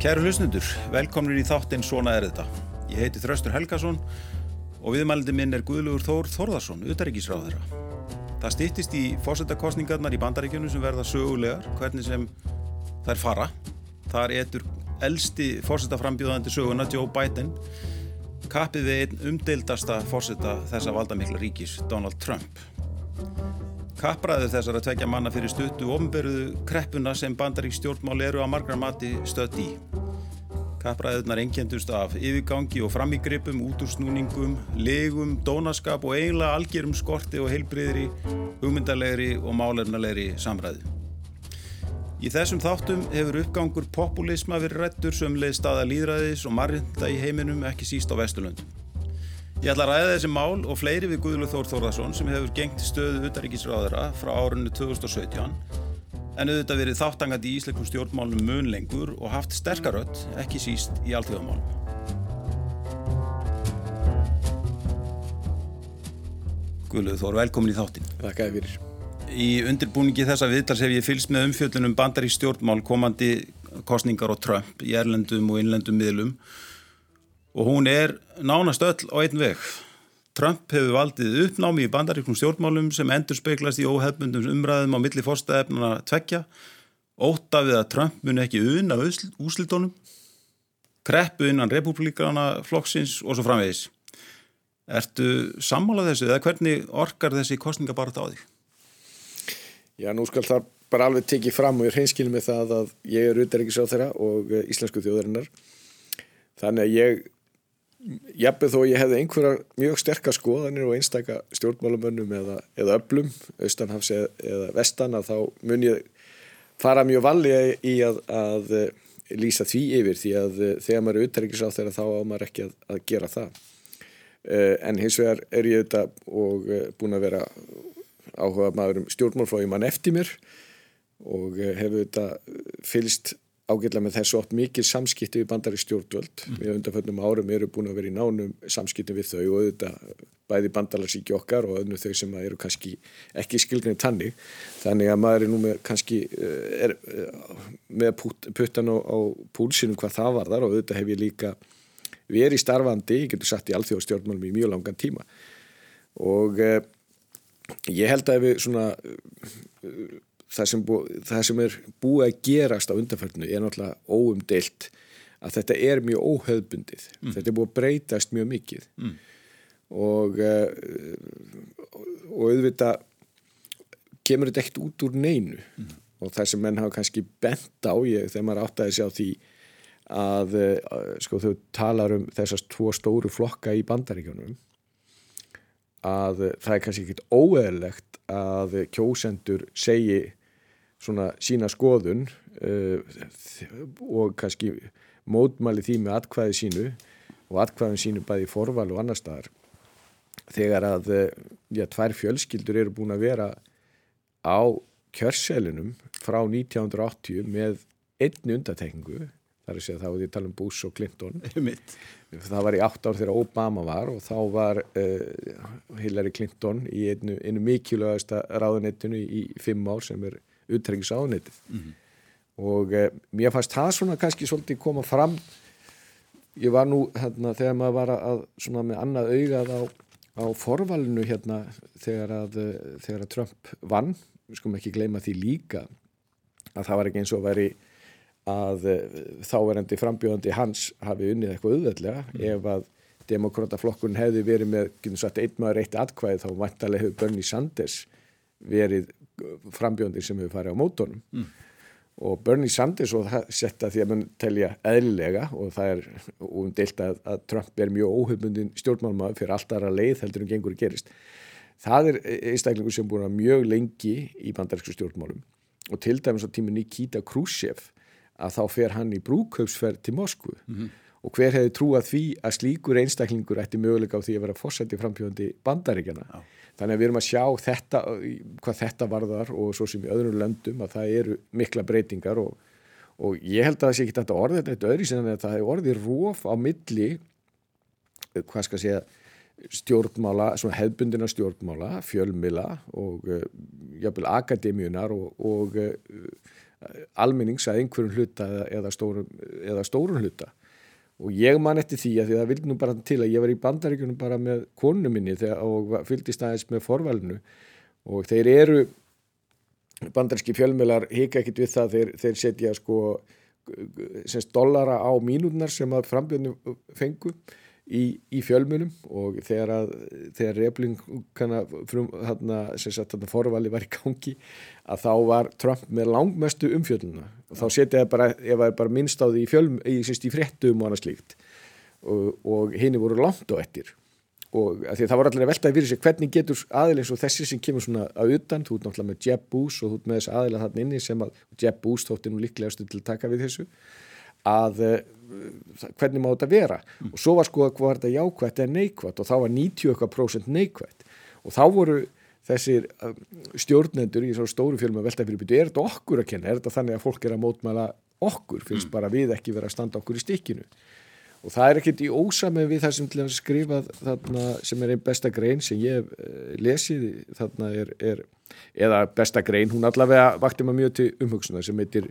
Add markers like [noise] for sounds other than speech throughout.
Kæru hlusnundur, velkomnir í þáttinn Svona er þetta. Ég heiti Þraustur Helgason og viðmælindi minn er Guðlugur Þór Þórðarsson, utaríkisráðherra. Það stýttist í fósettakostningarnar í bandaríkjunum sem verða sögulegar, hvernig sem þær fara. Þar etur elsti fósettaframbjóðandi söguna Joe Biden kapið við einn umdeildasta fósetta þessa valdamikla ríkis, Donald Trump. Kappræðu þessar að tvekja manna fyrir stuttu ofnbyrðu kreppuna sem bandarík stjórnmál eru að margra mati stödd í. Kappræðunar engjendust af yfirgangi og framígripum, útúrsnúningum, legum, dónaskap og eiginlega algjörum skorti og heilbriðri, hugmyndalegri og málefnalegri samræðu. Í þessum þáttum hefur uppgangur populisma verið rættur sem leið staða líðræðis og marrinda í heiminum ekki síst á Vesturlöndum. Ég ætla að ræða þessi mál og fleiri við Guðlur Þór Þórðarsson sem hefur gengt stöðu utaríkisráðara frá árunnu 2017 en auðvitað verið þáttangandi í ísleikum stjórnmálum mun lengur og haft sterkarött, ekki síst í alltíðamálum. Guðlur Þór, velkomin í þáttin. Þakka fyrir. Í undirbúningi þessa viðtals hef ég fylst með umfjöldunum bandarík stjórnmál komandi kostningar og Trump í erlendum og innlendum miðlum og hún er nánast öll á einn veg. Trump hefur valdið uppnámi í bandaríknum stjórnmálum sem endur speiklast í óhefbundum umræðum á milli fórstæðefnana tvekja, óta við að Trump mun ekki unna úslitónum, kreppu innan republikana flokksins og svo framvegis. Ertu sammálað þessu eða hvernig orkar þessi kostninga bara á því? Já, nú skal það bara alveg tekið fram og ég reynskilum með það að ég er auðvitaðriksráð þeirra og eh, íslensku þjóðarinnar. Þannig að ég, jafnveg þó ég hefði einhverjar mjög sterkar skoðanir og einstaka stjórnmálumönnum eða, eða öllum, austanhafs eða, eða vestan, að þá mun ég fara mjög vallega í að, að lýsa því yfir því að eh, þegar maður er auðvitaðriksráð þeirra þá á maður ekki að, að gera það. Eh, en hins vegar er ég auðvitað og búin að vera áhuga maður um stjórnmálflói mann eftir mér og eh, hefur þetta fylst ágjörlega með þessu oft mikil samskipti við bandari stjórnvöld. Mm. við undanföldnum árum eru búin að vera í nánum samskipti við þau og auðvitað bæði bandalarsíki okkar og öðnu þau sem eru kannski ekki skilgrið tannig þannig að maður er nú með kannski eh, er, eh, með puttan á, á púlsinum hvað það var þar og auðvitað hef ég líka verið starfandi, ég getur satt í alþjóðstjórnmálum í mjög langan tíma. Og ég held að við svona það sem, bú, það sem er búið að gerast á undanfærinu er náttúrulega óumdeilt að þetta er mjög óhauðbundið mm. þetta er búið að breytast mjög mikið mm. og og auðvitað kemur þetta ekkert út úr neinu mm. og það sem menn hafa kannski bent á ég, þegar maður áttaði sig á því að sko þau talar um þessast tvo stóru flokka í bandaríkjónum að það er kannski ekkit óeðlegt að kjósendur segi svona sína skoðun uh, og kannski mótmæli því með atkvæði sínu og atkvæðin sínu bæði í forval og annar staðar þegar að uh, já, tvær fjölskyldur eru búin að vera á kjörselinum frá 1980 með einni undatekningu þar er að segja þá er því að tala um Bush og Clinton. [laughs] Það var í 8 ár þegar Obama var og þá var uh, Hillary Clinton í einu, einu mikilvægasta ráðunettinu í 5 ár sem er utrengs ánettið mm -hmm. og uh, mér fannst það svona kannski svolítið koma fram ég var nú hérna þegar maður var að svona með annað augað á, á forvalinu hérna þegar að, uh, þegar að Trump vann, við skum ekki gleyma því líka að það var ekki eins og veri að þáverandi frambjóðandi hans hafi unnið eitthvað auðveldlega mm. ef að demokrataflokkun hefði verið með einn maður eitt atkvæð þá vantarlega hefur Bernie Sanders verið frambjóðandi sem hefur farið á mótónum mm. og Bernie Sanders og það setta því að mann telja eðlilega og það er umdilt að, að Trump er mjög óhefbundin stjórnmálmaður fyrir alltaf aðra leið heldur en gengur gerist það er einstaklingu sem búin að mjög lengi í bandarísku stjórnmálum og til dæmis á tíma Nikita Khrushchev að þá fer hann í brúkaupsferð til Moskvu mm -hmm. Og hver hefði trúað því að slíkur einstaklingur ætti möguleika á því að vera fórsætti framfjóðandi bandaríkjana Já. Þannig að við erum að sjá þetta, hvað þetta varðar og svo sem í öðrum löndum að það eru mikla breytingar og, og ég held að það sé ekki þetta orðið þetta öðru sinna að það hefur orðið róf á milli, hvað skal segja, stjórnmála, svona hefbundina stjórnmála, fjölmila og uh, jáfnvel akademíunar og, og uh, almennings að einhverjum hluta eða, eða stórun hluta og ég man eftir því að því það vildi nú bara til að ég var í bandaríkunum bara með konu minni þegar, og fylgist aðeins með forvalinu. Og þeir eru bandaríski fjölmjölar hika ekkit við það þeir, þeir setja sko semst dollara á mínúnar sem að frambjörnum fengu í, í fjölmunum og þegar að þegar refling forvali var í gangi að þá var Trump með langmestu umfjölduna og þá setja ég bara, bara minnst á því í, fjölm, í, í fréttum og annað slíkt. Og, og henni voru langt á ettir og það voru allir að veltaði fyrir sig hvernig getur aðeins og þessi sem kemur svona að utan, þú ert náttúrulega með Jeb Bush og þú ert með þessi aðeila þarna inni sem að Jeb Bush þótti nú líklegastu til að taka við þessu að uh, hvernig má þetta vera mm. og svo var sko hvað var þetta jákvætt eða neikvætt og þá var 90% neikvætt og þá voru þessir uh, stjórnendur í svona stóru fjölum að velta fyrir byrju, er þetta okkur að kenna, er þetta þannig að fólk er að mótmæla okkur, finnst mm. bara við ekki vera að standa okkur í stikkinu og það er ekkert í ósame við það sem til að skrifa þarna sem er einn besta grein sem ég uh, lesið þarna er, er eða besta grein, hún allavega vakti maður mjög til umhugsunar sem heitir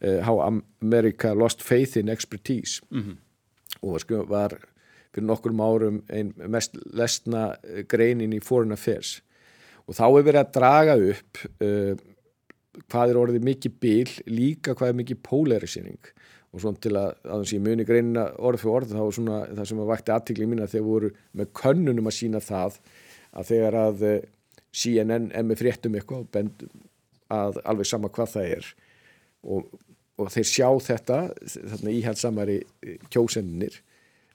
How America Lost Faith in Expertise. Mm -hmm. og sko var fyrir nokkurum árum einn mest lesna eh, greinin í Foreign Affairs. Og þá hefur verið að draga upp uh, hvað er orðið mikið bíl, líka hvað er mikið polarisering. Og svona til að, að þessi muni greinina orð fyrir orð þá er svona það sem að vakti aðtikli mín að þeir voru með könnunum að sína það að þegar að CNN er með fréttum eitthvað og bendum að alveg sama hvað það er. Og og þeir sjá þetta íhaldsamari eh, kjósendinir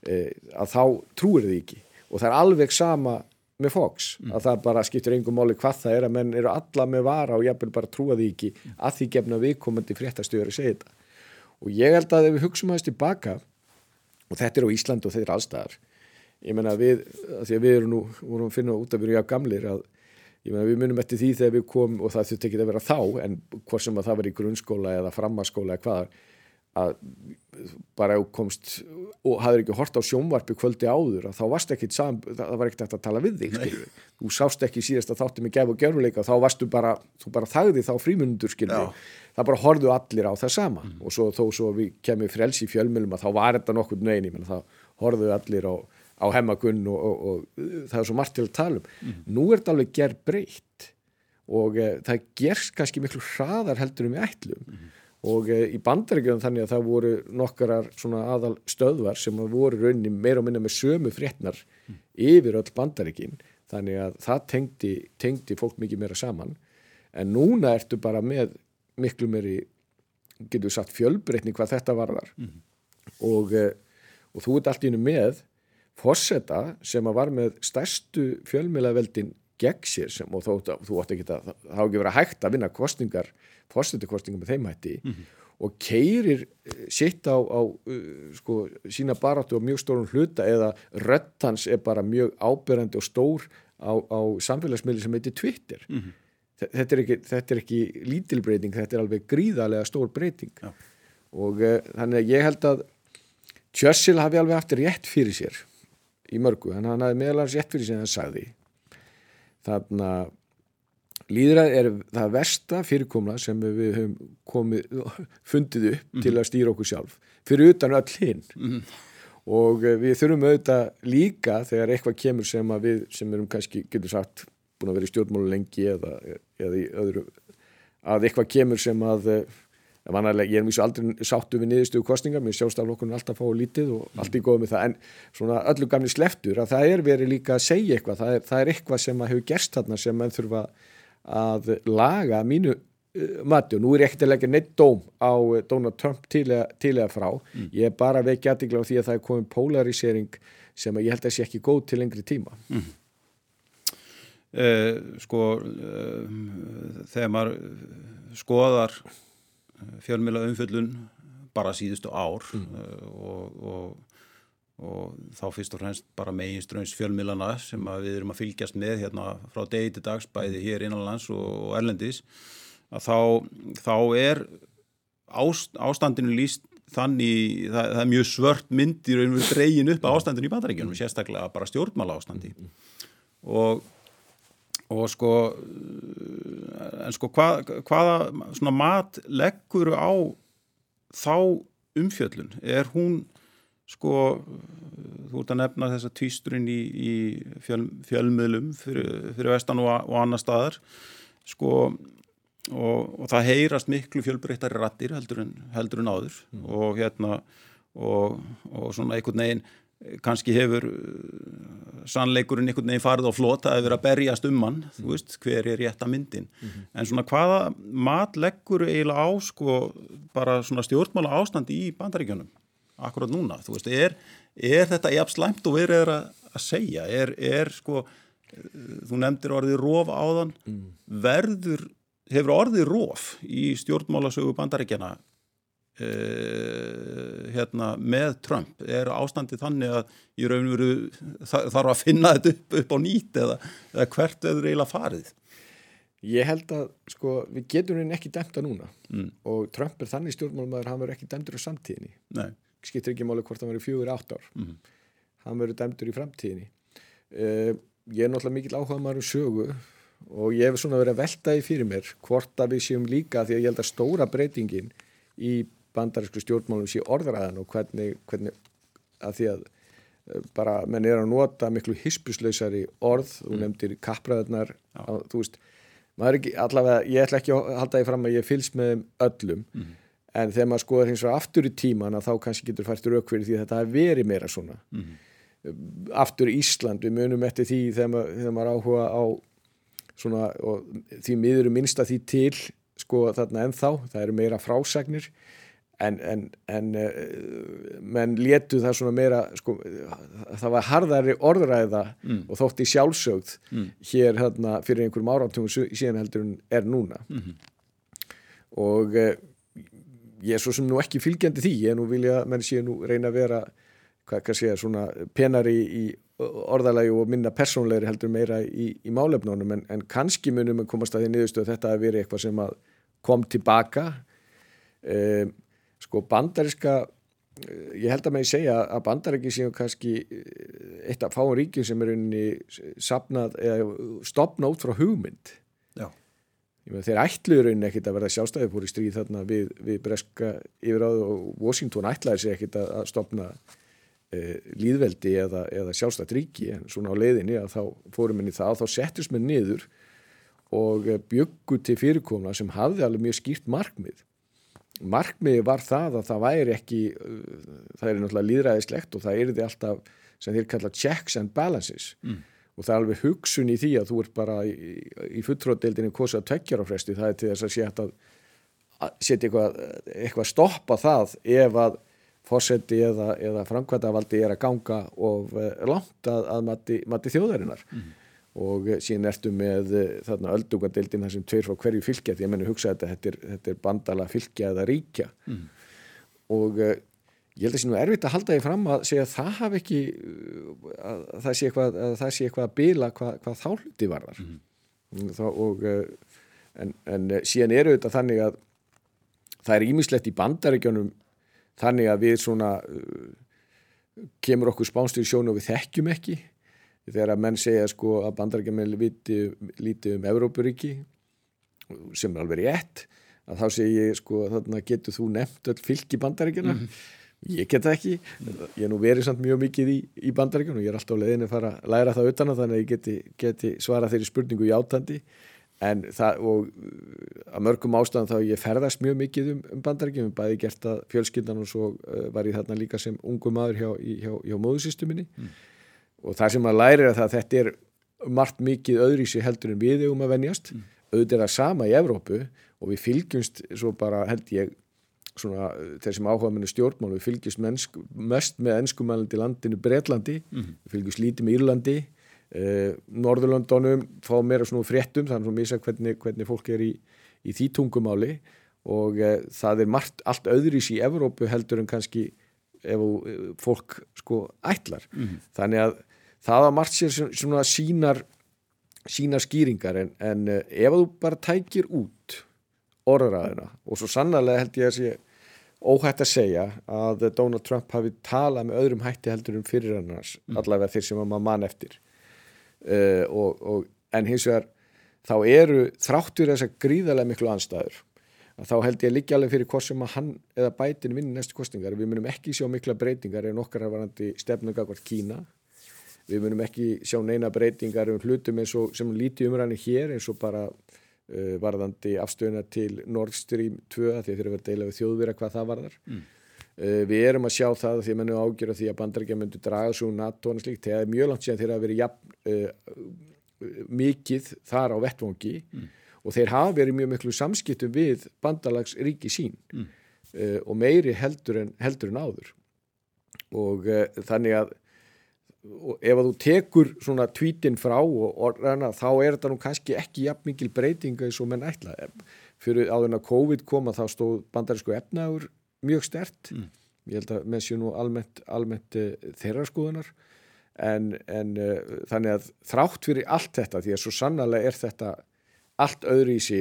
eh, að þá trúir þið ekki og það er alveg sama með Fox mm. að það bara skiptir engum máli hvað það er að menn eru alla með vara og ég vil bara trúa því ekki mm. að því gefna viðkomandi fréttastöður að segja þetta og ég held að ef við hugsaum aðeins tilbaka og þetta er á Ísland og þetta er allstaðar ég menna við, því að við erum nú vorum að finna út að við erum já gamlir að ég meina við munum eftir því þegar við komum og það þurfti ekki að vera þá en hvort sem að það var í grunnskóla eða frammaskóla eða hvað að bara komst og hafður ekki hort á sjónvarpi kvöldi áður að þá varst ekki það var ekkert að tala við þig þú sást ekki síðast að þáttu mig gef og gerfuleika og þá varstu bara, þú bara þagði þá frímundur það bara horfðu allir á það sama. Mm. og svo, þó svo við kemum frelsi í fjölmjölum að þá var þetta nokkur nögin þá horfðu allir á á hemmagunn og, og, og það er svo margt til að tala um. Mm. Nú er þetta alveg gerð breytt og e, það gerst kannski miklu hraðar heldur um í ætlum mm. og e, í bandaríkjum þannig að það voru nokkarar svona aðal stöðvar sem voru rauninni meira og minna með sömu fréttnar mm. yfir öll bandaríkin þannig að það tengdi, tengdi fólk mikið meira saman en núna ertu bara með miklu meiri getur sagt fjölbreytning hvað þetta varðar og, e, og þú ert allt í hennu með Fossetta sem var með stærstu fjölmiðlaveldin gegn sér sem, og þó, þú átti ekki að það hafa ekki verið hægt að vinna kostningar, fórstættukostningar með þeim hætti mm -hmm. og keirir eh, sitt á, á uh, sko, sína baráttu á mjög stórun hluta eða röttans er bara mjög ábyrgandi og stór á, á samfélagsmiðli sem heitir Twitter mm -hmm. þetta, er ekki, þetta er ekki lítil breyting, þetta er alveg gríðarlega stór breyting ja. og uh, þannig að ég held að Churchill hafi alveg haft rétt fyrir sér í mörgu, en hann hafði meðalans rétt fyrir sem hann sagði þannig að líðræð er það versta fyrirkomla sem við höfum komið, [laughs] fundið upp mm -hmm. til að stýra okkur sjálf fyrir utan öll hinn mm -hmm. og eh, við þurfum auðvitað líka þegar eitthvað kemur sem að við sem erum kannski, getur sagt, búin að vera í stjórnmálu lengi eða, eða í öðru að eitthvað kemur sem að eh, Vanalega, ég er mjög svo aldrei sáttu við niðurstöðu kostningar, mér sjálfstaflokkurinn alltaf fá lítið og allt í góð með það, en svona öllu gamni sleftur að það er verið líka að segja eitthvað, það er, það er eitthvað sem að hefur gerst þarna sem mann þurfa að laga mínu uh, mati og nú er ég ekkert að leggja neitt dóm á uh, Donald Trump til eða frá, mm. ég er bara veikja aðdegla á því að það er komin polarisering sem ég held að sé ekki góð til lengri tíma. Mm. Eh, sko, eh, þegar maður skoðar fjölmjöla umfjöllun bara síðustu ár mm. uh, og, og, og þá fyrst og fremst bara meginströms fjölmjölana sem við erum að fylgjast með hérna frá degi til dags bæði hér innanlands og, erlendis að þá, þá er ást, ástandinu líst þannig, það, það er mjög svört myndir og dregin upp ástandinu í bandaríkjunum sérstaklega bara stjórnmála ástandi mm. og og sko en sko hvað, hvaða svona mat leggur á þá umfjöllun er hún sko þú ert að nefna þessa tvísturinn í, í fjöl, fjölmiðlum fyrir, fyrir vestan og, og annar staðar sko og, og það heyrast miklu fjölbreyttari rattir heldur en, heldur en áður mm. og hérna og, og svona einhvern veginn kannski hefur uh, sannleikurinn einhvern veginn farið á flota að vera að berjast um hann, þú veist, hver er rétta myndin, mm -hmm. en svona hvaða mat leggur eiginlega á sko bara svona stjórnmála ástandi í bandaríkjunum, akkurat núna? Þú veist, er, er þetta jafn slæmt og verið er að, að segja, er, er sko, þú nefndir orðið róf áðan, mm. verður hefur orðið róf í stjórnmálasögu bandaríkjana Uh, hérna, með Trump er ástandi þannig að í raun og veru þarf að finna þetta upp, upp á nýtt eða, eða hvert eður eiginlega farið Ég held að sko, við getum henni ekki dæmta núna mm. og Trump er þannig stjórnmálumæður hann verður ekki dæmtur á samtíðinni Nei. skiptir ekki máli hvort hann verður fjögur átt ár mm. hann verður dæmtur í framtíðinni uh, ég er náttúrulega mikil áhuga maður um sögu og ég hef svona verið að velta í fyrir mér hvort að við séum líka því að ég held að stóra breytingin í bandarísku stjórnmálum sé orðræðan og hvernig, hvernig að því að eh, bara menn er að nota miklu hispjuslausari orð, mm. þú nefndir kappræðunar, þú veist maður er ekki, allavega, ég ætla ekki að halda því fram að ég fylgst með öllum mm. en þegar maður skoður hins vegar aftur í tíman þá kannski getur fært raukverði því að þetta hefur verið meira svona mm. aftur í Ísland, við munum eftir því þegar maður, þegar maður áhuga á svona, og því miður minnst að því til sko þarna ennþá, það eru meira frásagnir en, en, en uh, menn létu það svona meira sko, það var harðari orðræða mm. og þótti sjálfsögð mm. hér hérna, fyrir einhverjum áratungum síðan heldur en er núna mm -hmm. og uh, ég er svo sem nú ekki fylgjandi því ég er nú vilja, menn sé nú reyna að vera hvað kann segja, svona penari í orðalagi og minna persónleiri heldur meira í, í málefnunum en, en kannski munum að komast að því niðurstöð að þetta að veri eitthvað sem að kom tilbaka um sko bandariska eh, ég held að ég segja að bandaræki séu kannski eh, eitt af fáin ríkjum sem er unni sapnað eða stopna út frá hugmynd. Þeir ætluður unni ekkit að verða sjálfstæði fór í stríð þarna við, við Breska yfiráðu og Washington ætlaði sér ekkit að, stopna e, líðveldi eða, eða sjálfstætt ríki. En svona á leiðinni að þá fórum henni það þá settist með niður og byggu til fyrirkomna sem hafði alveg mjög skýrt markmið markmiði var það að það væri ekki uh, það er náttúrulega líðræðislegt og það er því alltaf sem þeir kalla checks and balances. Mm. og það er alveg hugsun í því að þú ert bara í, í fulltróðdeildinu kosið að tökjar á fresti, það er til þess að setja setja eitthvað, eitthvað stoppa það ef að fórseti eða, eða framkvæmdavaldi er að ganga og uh, langt að, að mati, mati þjóðarinnar. Mm og síðan ertu með eh, þarna öldungadeildin þar sem tveir frá hverju fylgja því að menn hugsa þetta, þetta er, þetta er bandala fylgja eða ríkja mm. og uh, ég held að það sé nú erfitt að halda því fram að segja að það hafi ekki að það sé eitthvað að, eitthvað að bila hvað, hvað þá hluti varðar mm. Þá, og uh, en, en síðan eru þetta þannig að það er ímislegt í bandaríkjónum þannig að við svona uh, kemur okkur spánstur í sjónu og við þekkjum ekki þegar að menn segja sko að bandarækjumil lítið um Evrópuríki sem er alveg rétt að þá segja ég sko þarna getur þú nefnt öll fylg í bandarækjuna mm -hmm. ég get það ekki. Ég er nú verið samt mjög mikið í, í bandarækjuna og ég er alltaf leðin að fara að læra það utan að þannig að ég geti, geti svara þeirri spurningu í átandi en það og að mörgum ástæðan þá ég ferðast mjög mikið um, um bandarækjum, bæði gert að fjölskyldan og svo uh, var ég þarna líka sem ungu maður hjá, hjá, hjá móðusystuminni mm og það sem maður lærir að það þetta er margt mikið öðrísi heldur en við um að venjast, mm. auðvitað er það sama í Evrópu og við fylgjumst svo bara held ég svona þeir sem áhuga með stjórnmál, við fylgjumst mennsk, mest með ennskumælandi landinu Breitlandi, mm. við fylgjumst lítið með Írlandi eh, Norðurlandunum fá meira svona fréttum þannig að misa hvernig, hvernig fólk er í, í því tungumáli og eh, það er margt allt öðrísi í Evrópu heldur en kannski ef fólk sko ætlar mm. þannig að það að margt sér svona sínar sínar skýringar en, en eh, ef þú bara tækir út orðræðina og svo sannarlega held ég að sé óhætt að segja að Donald Trump hafi talað með öðrum hætti heldur um fyrir annars mm. allavega þeir sem maður mann eftir. Uh, og, og, en hins vegar þá eru þráttur þess að gríðarlega miklu anstæður að þá held ég að liggja alveg fyrir hvort sem að hann eða bætin vinni næstu kostingar við munum ekki sjá mikla breytingar en okkar er varandi stefnunga hvort Kína við munum ekki sjá neina breytingar um hlutum eins og sem líti umræðinu hér eins og bara uh, varðandi afstöðuna til Nord Stream 2 því þeir eru að deila við þjóðvira hvað það varðar mm. uh, við erum að sjá það því að mennum ágjör því að bandarækja myndu draga svo NATO og slíkt, er mjög langt síðan þeir að vera jafn, uh, mikið þar á vettvangi mm og þeir hafa verið mjög miklu samskiptum við bandalagsríki sín mm. uh, og meiri heldur en, heldur en áður og uh, þannig að ef að þú tekur svona tvítin frá og orðana þá er þetta nú kannski ekki jafn mikil breytinga eins og menn ætla. Fyrir áður en að COVID koma þá stóð bandarísku efnaður mjög stert. Mm. ég held að menn séu nú almennt, almennt uh, þeirra skoðunar. En, en þannig að þrátt fyrir allt þetta því að svo sannlega er þetta allt öðru í sí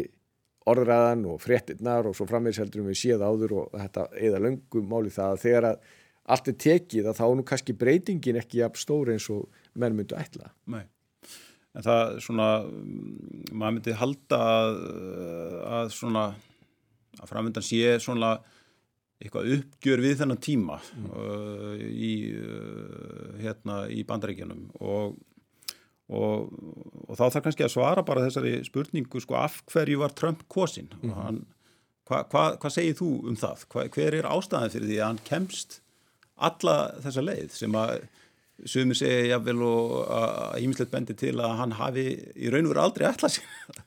orðræðan og fréttinnar og svo frammeðseldurum við séð áður og þetta eða löngum máli það að þegar að allt er tekið að þá nú kannski breytingin ekki jafn stóri eins og menn myndu ætla. Nei, en það svona, maður myndi halda að, að svona, að framöndan sé svona eitthvað uppgjör við þennan tíma mm. uh, í, uh, hérna í bandaríkjanum og og, og þá þarf kannski að svara bara þessari spurningu sko af hverju var Trump kosin mm hann, hva, hva, hvað segir þú um það? Hva, hver er ástæðan fyrir því að hann kemst alla þessa leið sem að sumir segja jáfnvel og að ímislegt bendi til að hann hafi í raun og veru aldrei ætlað sér.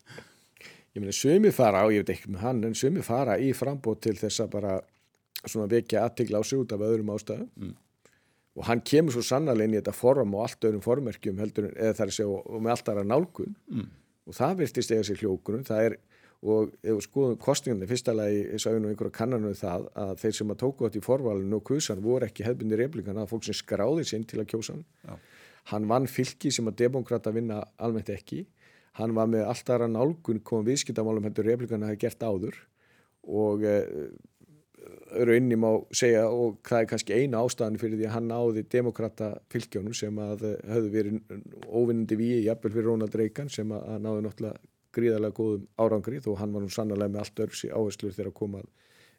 Ég meina sumir fara og ég veit ekki með hann en sumir fara í frambót til þess að bara svona vekja aðtigla á sig út af öðrum ástæðum. Mm. Og hann kemur svo sannarlega inn í þetta form og allt öðrum formerkjum heldur eða það er að segja og, og með allt aðra nálgun. Mm. og það virtist eða sér hljókunum það er og ef við skoðum kostningunni fyrsta lagi, ég sá nú einhverja kannanu um það að þeir sem að tóku átt í forvalinu og kvísan voru ekki hefðbundir replikan að fólk sem skráði sinn til að kjósa hann. Já. hann vann fylki sem að demokrata vinna almennt ekki. Hann var með allt aðra nálgun komið viðskiptamálum heldur replikan að hafa gert áður. Og eh, raunnum á segja og það er kannski eina ástæðan fyrir því að hann náði demokrata fylgjónum sem að höfðu verið óvinnandi við jafnvel fyrir Ronald Reagan sem að náði náttúrulega gríðarlega góðum árangri þó hann var nú sannlega með allt síðan áherslur þegar að koma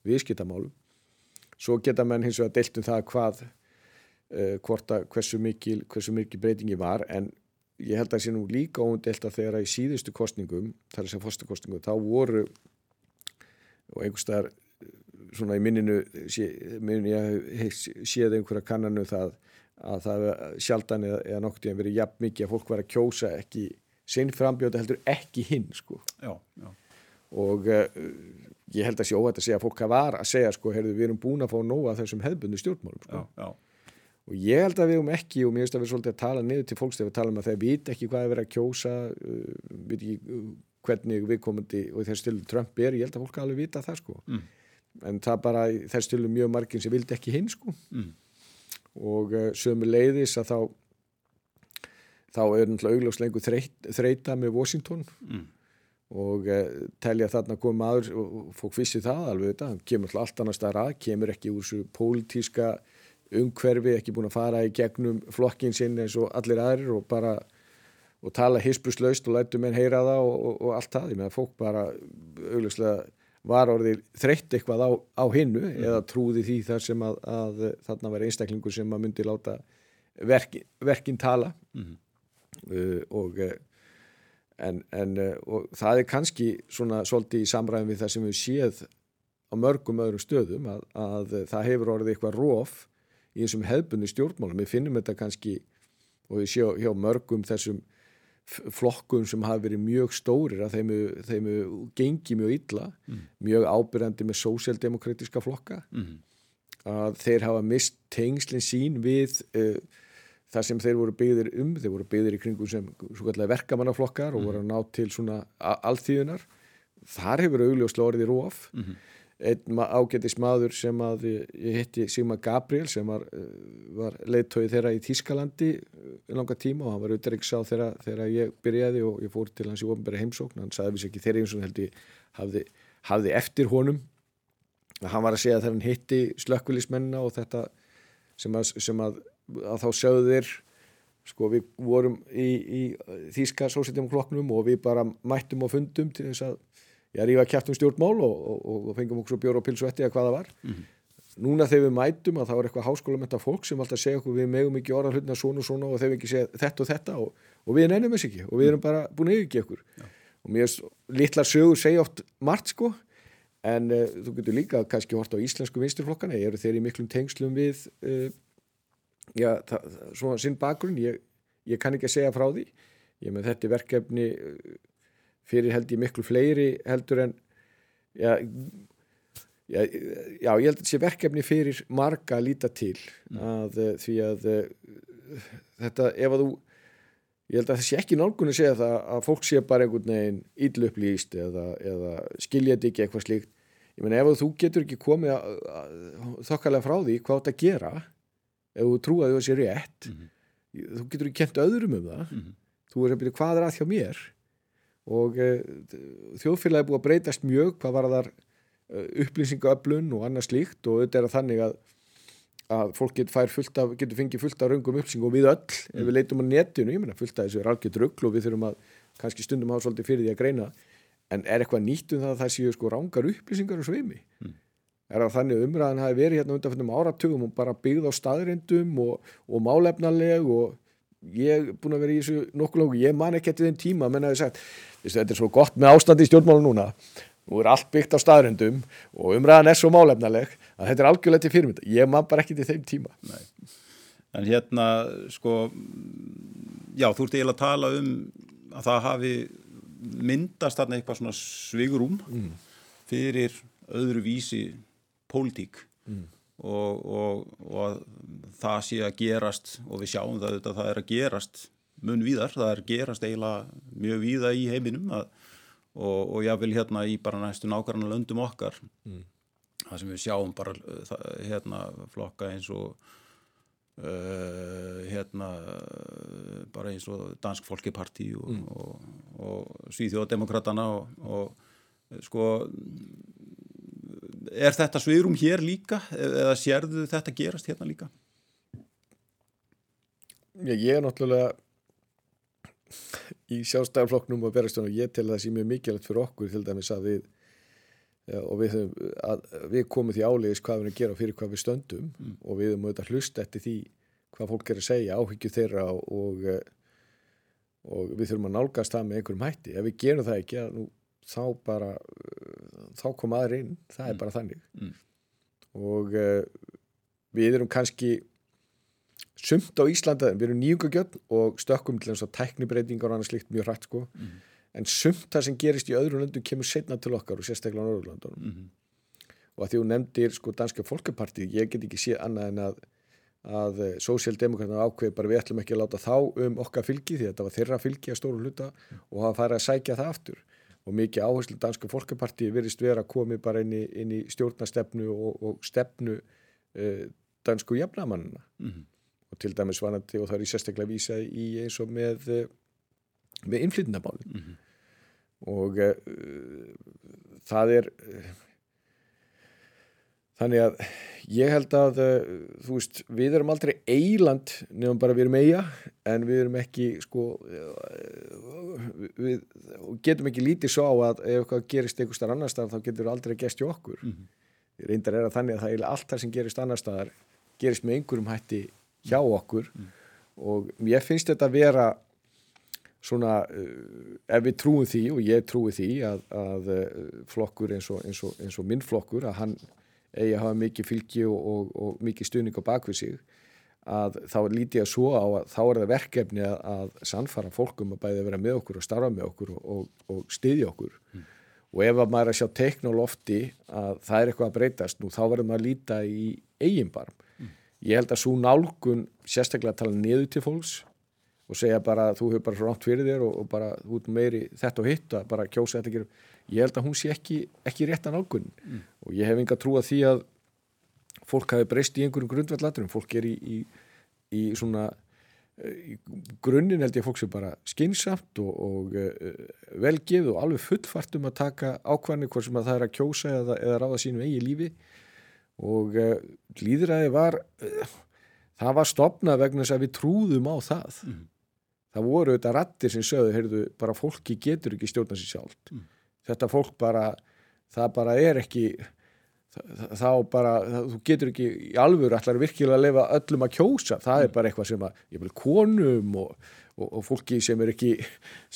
viðskiptamálum. Svo geta menn hins vegar deilt um það hvað uh, hvort að hversu mikil, hversu mikil breytingi var en ég held að það sé nú líka óundelt að þegar að í síðustu kostningum, þar er sem fórstakostningum, þá voru og einhverstaðar svona í minninu sé, minninu ég séð einhverja kannanu það að það sjaldan eða, eða noktið en verið jafn mikið að fólk var að kjósa ekki sinn frambjóta heldur ekki hinn sko. Já, já. og uh, ég held að sé óhætt að segja að fólk var að segja sko heyrðu, við erum búin að fá nóga þessum hefðbundu stjórnmálum sko. Já, og ég held að við um ekki og mér finnst að við svolítið að tala niður til fólks þegar við tala um að þeir vit ekki hvað er verið að kjósa uh, vit ekki uh, hvernig við komandi og þess til Trump er, ég held að fólk alveg vita það sko. Mm. En það bara þess til mjög margin sem vildi ekki hinn sko. Mm. og uh, sömu leiðis að þá þá er náttúrulega augljóslengu þreita með Washington mm. og uh, telja þarna komið maður og fólk vissi það alveg þetta, hann kemur alltaf allt annars þar að, kemur ekki úr þessu pólitíska umhverfi, ekki búin að fara í gegnum flokkin sinn eins og allir aðrir og bara og tala hispuslaust og lætu menn heyra það og, og, og allt það, ég meina fólk bara augljóslega var orðið þreytt eitthvað á, á hinnu mm. eða trúði því þar sem að, að þarna var einstaklingur sem að myndi láta verkin, verkin tala mm. Uh, og, en, en, og það er kannski svona svolítið í samræðin við það sem við séð á mörgum öðrum stöðum að, að það hefur orðið eitthvað róf í þessum hefbunni stjórnmálum við finnum þetta kannski og við séum hjá mörgum þessum flokkum sem hafa verið mjög stórir að þeim, þeim gengi mjög illa, mm. mjög ábyrjandi með sósjaldemokratiska flokka mm. að þeir hafa mist tengslinn sín við uh, það sem þeir voru byggðir um, þeir voru byggðir í kringum sem verkamannaflokkar og mm. voru að ná til svona alþýðunar þar hefur augljóslega orðið róf -hmm einn ágættis maður sem að ég hitti Sigmar Gabriel sem var, eh, var leittóið þeirra í Tískalandi eh, langa tíma og hann var auðvitað þegar, þegar ég byrjaði og ég fór til hans í ofnbæri heimsókn. Hann sagði vissi ekki þeirri eins og held ég hafði, hafði eftir honum. Hann var að segja þegar hann hitti slökkulismenna og þetta sem að, sem að, að þá sjáðu þeir sko við vorum í, í Þíska sósítjumklokknum og við bara mættum og fundum til þess að ég er í að kjæftum stjórnmál og, og, og fengum okkur bjór og pilsuetti eða hvað það var mm -hmm. núna þegar við mætum að það var eitthvað háskólamenta fólk sem alltaf segja okkur við megum ekki orða hlutina svona og svona og þeir ekki segja þetta og þetta og, og við nefnum þess ekki og við erum bara búin að yfirgeða okkur ja. og mér er litlar sögur segja oft margt sko en uh, þú getur líka kannski hort á íslensku vinsturflokkana, eru þeir í miklum tengslum við uh, já, það, svona sinn bakgrunn ég, ég kann ekki að segja frá því ég með þetta verkefni uh, fyrir held ég miklu fleiri heldur en já, já, já ég held að sé verkefni fyrir marga að líta til mm. að mm. því að uh, þetta ef að þú ég held að það sé ekki nálgun að segja það að fólk sé bara einhvern veginn ídlupplýst eða, eða skilja þetta ekki eitthvað slíkt ég menna ef þú getur ekki komið þokkalega frá því hvað þetta gera ef þú trúaði þessi rétt mm -hmm. þú getur ekki kent öðrum um það mm -hmm. þú er að byrja hvað er að hjá mér og e, þjóðfélagi er búið að breytast mjög hvað var þar e, upplýsingaöflun og annað slíkt og þetta er að þannig að, að fólk getur, af, getur fengið fullt af raungum upplýsing og við öll, mm. ef við leitum á netinu ég menna fullt af þessu er algjör dröggl og við þurfum að kannski stundum hafa svolítið fyrir því að greina en er eitthvað nýtt um það að það séu sko rángar upplýsingar og sveimi mm er að þannig umræðan hafi verið hérna undanfjöndum áratugum og bara byggð á staðrindum og, og málefnarleg og ég er búin að vera í þessu nokkuð lóku, ég man ekki eftir þenn tíma menn að ég sagt, þetta er svo gott með ástandi í stjórnmálu núna, nú er allt byggt á staðrindum og umræðan er svo málefnarleg að þetta er algjörlega til fyrirmynda ég man bara ekki til þeim tíma Nei. En hérna, sko já, þú ert eiginlega að tala um að það hafi myndast þarna eitthvað svona svigurum mm. fyrir öðru vísi pólitík mm. og, og, og það sé að gerast og við sjáum það að það er að gerast mun víðar, það er að gerast eiginlega mjög víða í heiminum að, og, og ég vil hérna í bara næstu nákvæmlega löndum okkar mm. það sem við sjáum bara það, hérna flokka eins og uh, hérna bara eins og Dansk Folkeparti og, mm. og Svíþjóðdemokratana og sko er þetta sviðrum hér líka eða sérðu þetta gerast hérna líka? Já, ég er náttúrulega í sjálfstæðarflokknum og verðarstunum ég tel það sem er mikilvægt fyrir okkur til dæmis að við og við, að, við komum því álegis hvað við erum að gera fyrir hvað við stöndum mm. og við erum auðvitað hlust eftir því hvað fólk er að segja, áhyggju þeirra og, og við þurfum að nálgast það með einhverjum hætti ef við gerum það ekki, nú þá bara þá kom aðri inn, það er mm. bara þannig mm. og uh, við erum kannski sumt á Íslanda, við erum nýjungagjöld og stökkum til eins og teknibreitingar og annað slikt mjög hrætt sko mm. en sumt það sem gerist í öðru löndum kemur setna til okkar og sérstaklega á Norðurlandunum -hmm. og að því þú nefndir sko danska fólkapartið, ég get ekki séð annað en að að eh, sósíaldemokraterna ákveði bara við ætlum ekki að láta þá um okkar fylgi því að þetta var þeirra fylgi að stóru hluta mm. og það færi að sækja það aftur og mikið áherslu danska fólkapartíi virðist vera að komi bara inn í, inn í stjórnastefnu og, og stefnu uh, dansku jafnamannina mm -hmm. og til dæmis vanandi og það er í sérstaklega vísa í eins og með uh, með innflytnabálin mm -hmm. og uh, það er þannig að ég held að uh, þú veist, við erum aldrei eiland nefnum bara við erum eiga en við erum ekki sko uh, við getum ekki lítið svo á að ef eitthvað gerist einhver starf annar stað þá getur aldrei gæst í okkur mm -hmm. reyndar er að þannig að það er allt það sem gerist annar staðar gerist með einhverjum hætti hjá okkur mm -hmm. og ég finnst þetta að vera svona uh, ef við trúum því og ég trúi því að, að flokkur eins og, eins og, eins og minn flokkur að hann eigi að hafa mikið fylgi og, og, og mikið stuðning á bakvið sig að þá líti ég svo á að þá er það verkefni að, að sannfara fólkum að bæði að vera með okkur og starfa með okkur og, og styðja okkur mm. og ef að maður er að sjá teikn og lofti að það er eitthvað að breytast nú þá verður maður að líta í eigin barm mm. ég held að svo nálgun sérstaklega að tala niður til fólks og segja bara þú hefur bara rátt fyrir þér og bara þú ert meiri þetta og hitt að bara kjósa þetta ekki ég held að hún sé ekki, ekki réttan álgunn mm. og ég hef enga trú að því að fólk hafi breyst í einhverjum grundvallatrum, fólk er í, í, í svona í grunninn held ég að fólk sé bara skinsamt og, og uh, velgið og alveg fullfart um að taka ákvæmni hvort sem að það er að kjósa eða, eða ráða sínu eigi lífi og uh, líðræði var uh, það var stopnað vegna þess að við trúðum á það Mhm. það voru þetta rattir sem sögðu heyrðu, bara fólki getur ekki stjórna sér sjálft Mhm. Þetta fólk bara það bara er ekki þá bara, það, þú getur ekki í alvöru allar virkilega að lifa öllum að kjósa. Það er bara eitthvað sem að, ég vil konum og, og, og fólki sem er ekki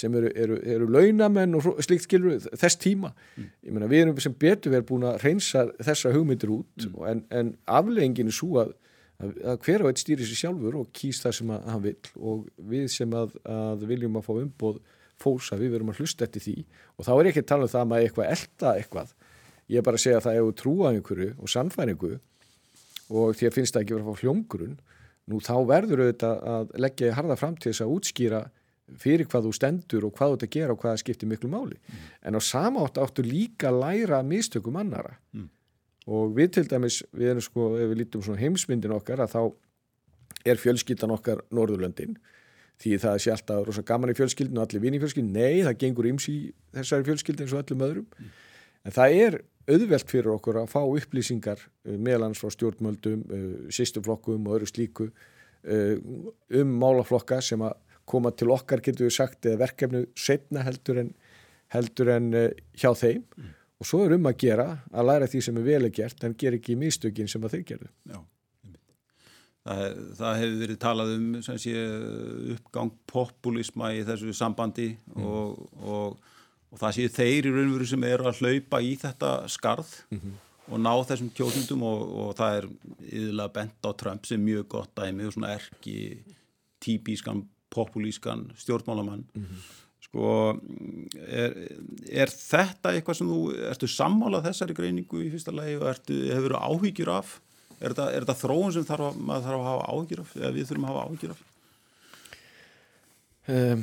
sem eru, eru, eru launamenn og slíkt skilur þess tíma. Ég meina við erum sem betur verið búin að reynsa þessa hugmyndir út en, en afleggingin er svo að, að, að hver og eitt stýri sér sjálfur og kýs það sem að hann vill og við sem að, að viljum að fá umboð fólks að við verum að hlusta eftir því. Og þá er ekki að tala um það að maður eitthvað elda eitthvað. Ég er bara að segja að það er trúa einhverju og sannfæringu og því að finnst það ekki verið að fá hljómgrunn nú þá verður auðvitað að leggja í harða fram til þess að útskýra fyrir hvað þú stendur og hvað þú ert að gera og hvað það skiptir miklu máli. En á sama átt áttu líka að læra mistökum annara Mm. og við til dæmis, við erum sko ef við lítum svona heimsmyndin okkar að þá er fjölskyldan okkar Norðurlöndin því það sé alltaf rosa gaman í fjölskyldinu og allir vini í fjölskyldinu, nei það gengur íms í þessari fjölskyldi eins og öllum öðrum. En það er auðvelt fyrir okkur að fá upplýsingar uh, meðlans frá stjórnmöldum, uh, sýstuflokkum og öðru slíku uh, um málaflokka sem að koma til okkar getur við sagt eða verkefni setna heldur en, heldur en hjá þeim. Og svo er um að gera að læra því sem er vel er gert en ger ekki místökin sem að þeir gerðu. Já. Það, það hefur verið talað um sem sé, uppgang populisma í þessu sambandi og, og, og það séu þeir í raunveru sem eru að hlaupa í þetta skarð og ná þessum kjósundum og, og það er yfirlega bent á Trump sem mjög gott dæmi og svona erki típískan populískan stjórnmálamann. Sko er, er þetta eitthvað sem þú ertu sammálað þessari greiningu í fyrsta lagi og ertu, hefur áhyggjur af er þetta, er þetta þróun sem þarf að, maður þarf að hafa áhyggjur af eða við þurfum að hafa áhyggjur af Um,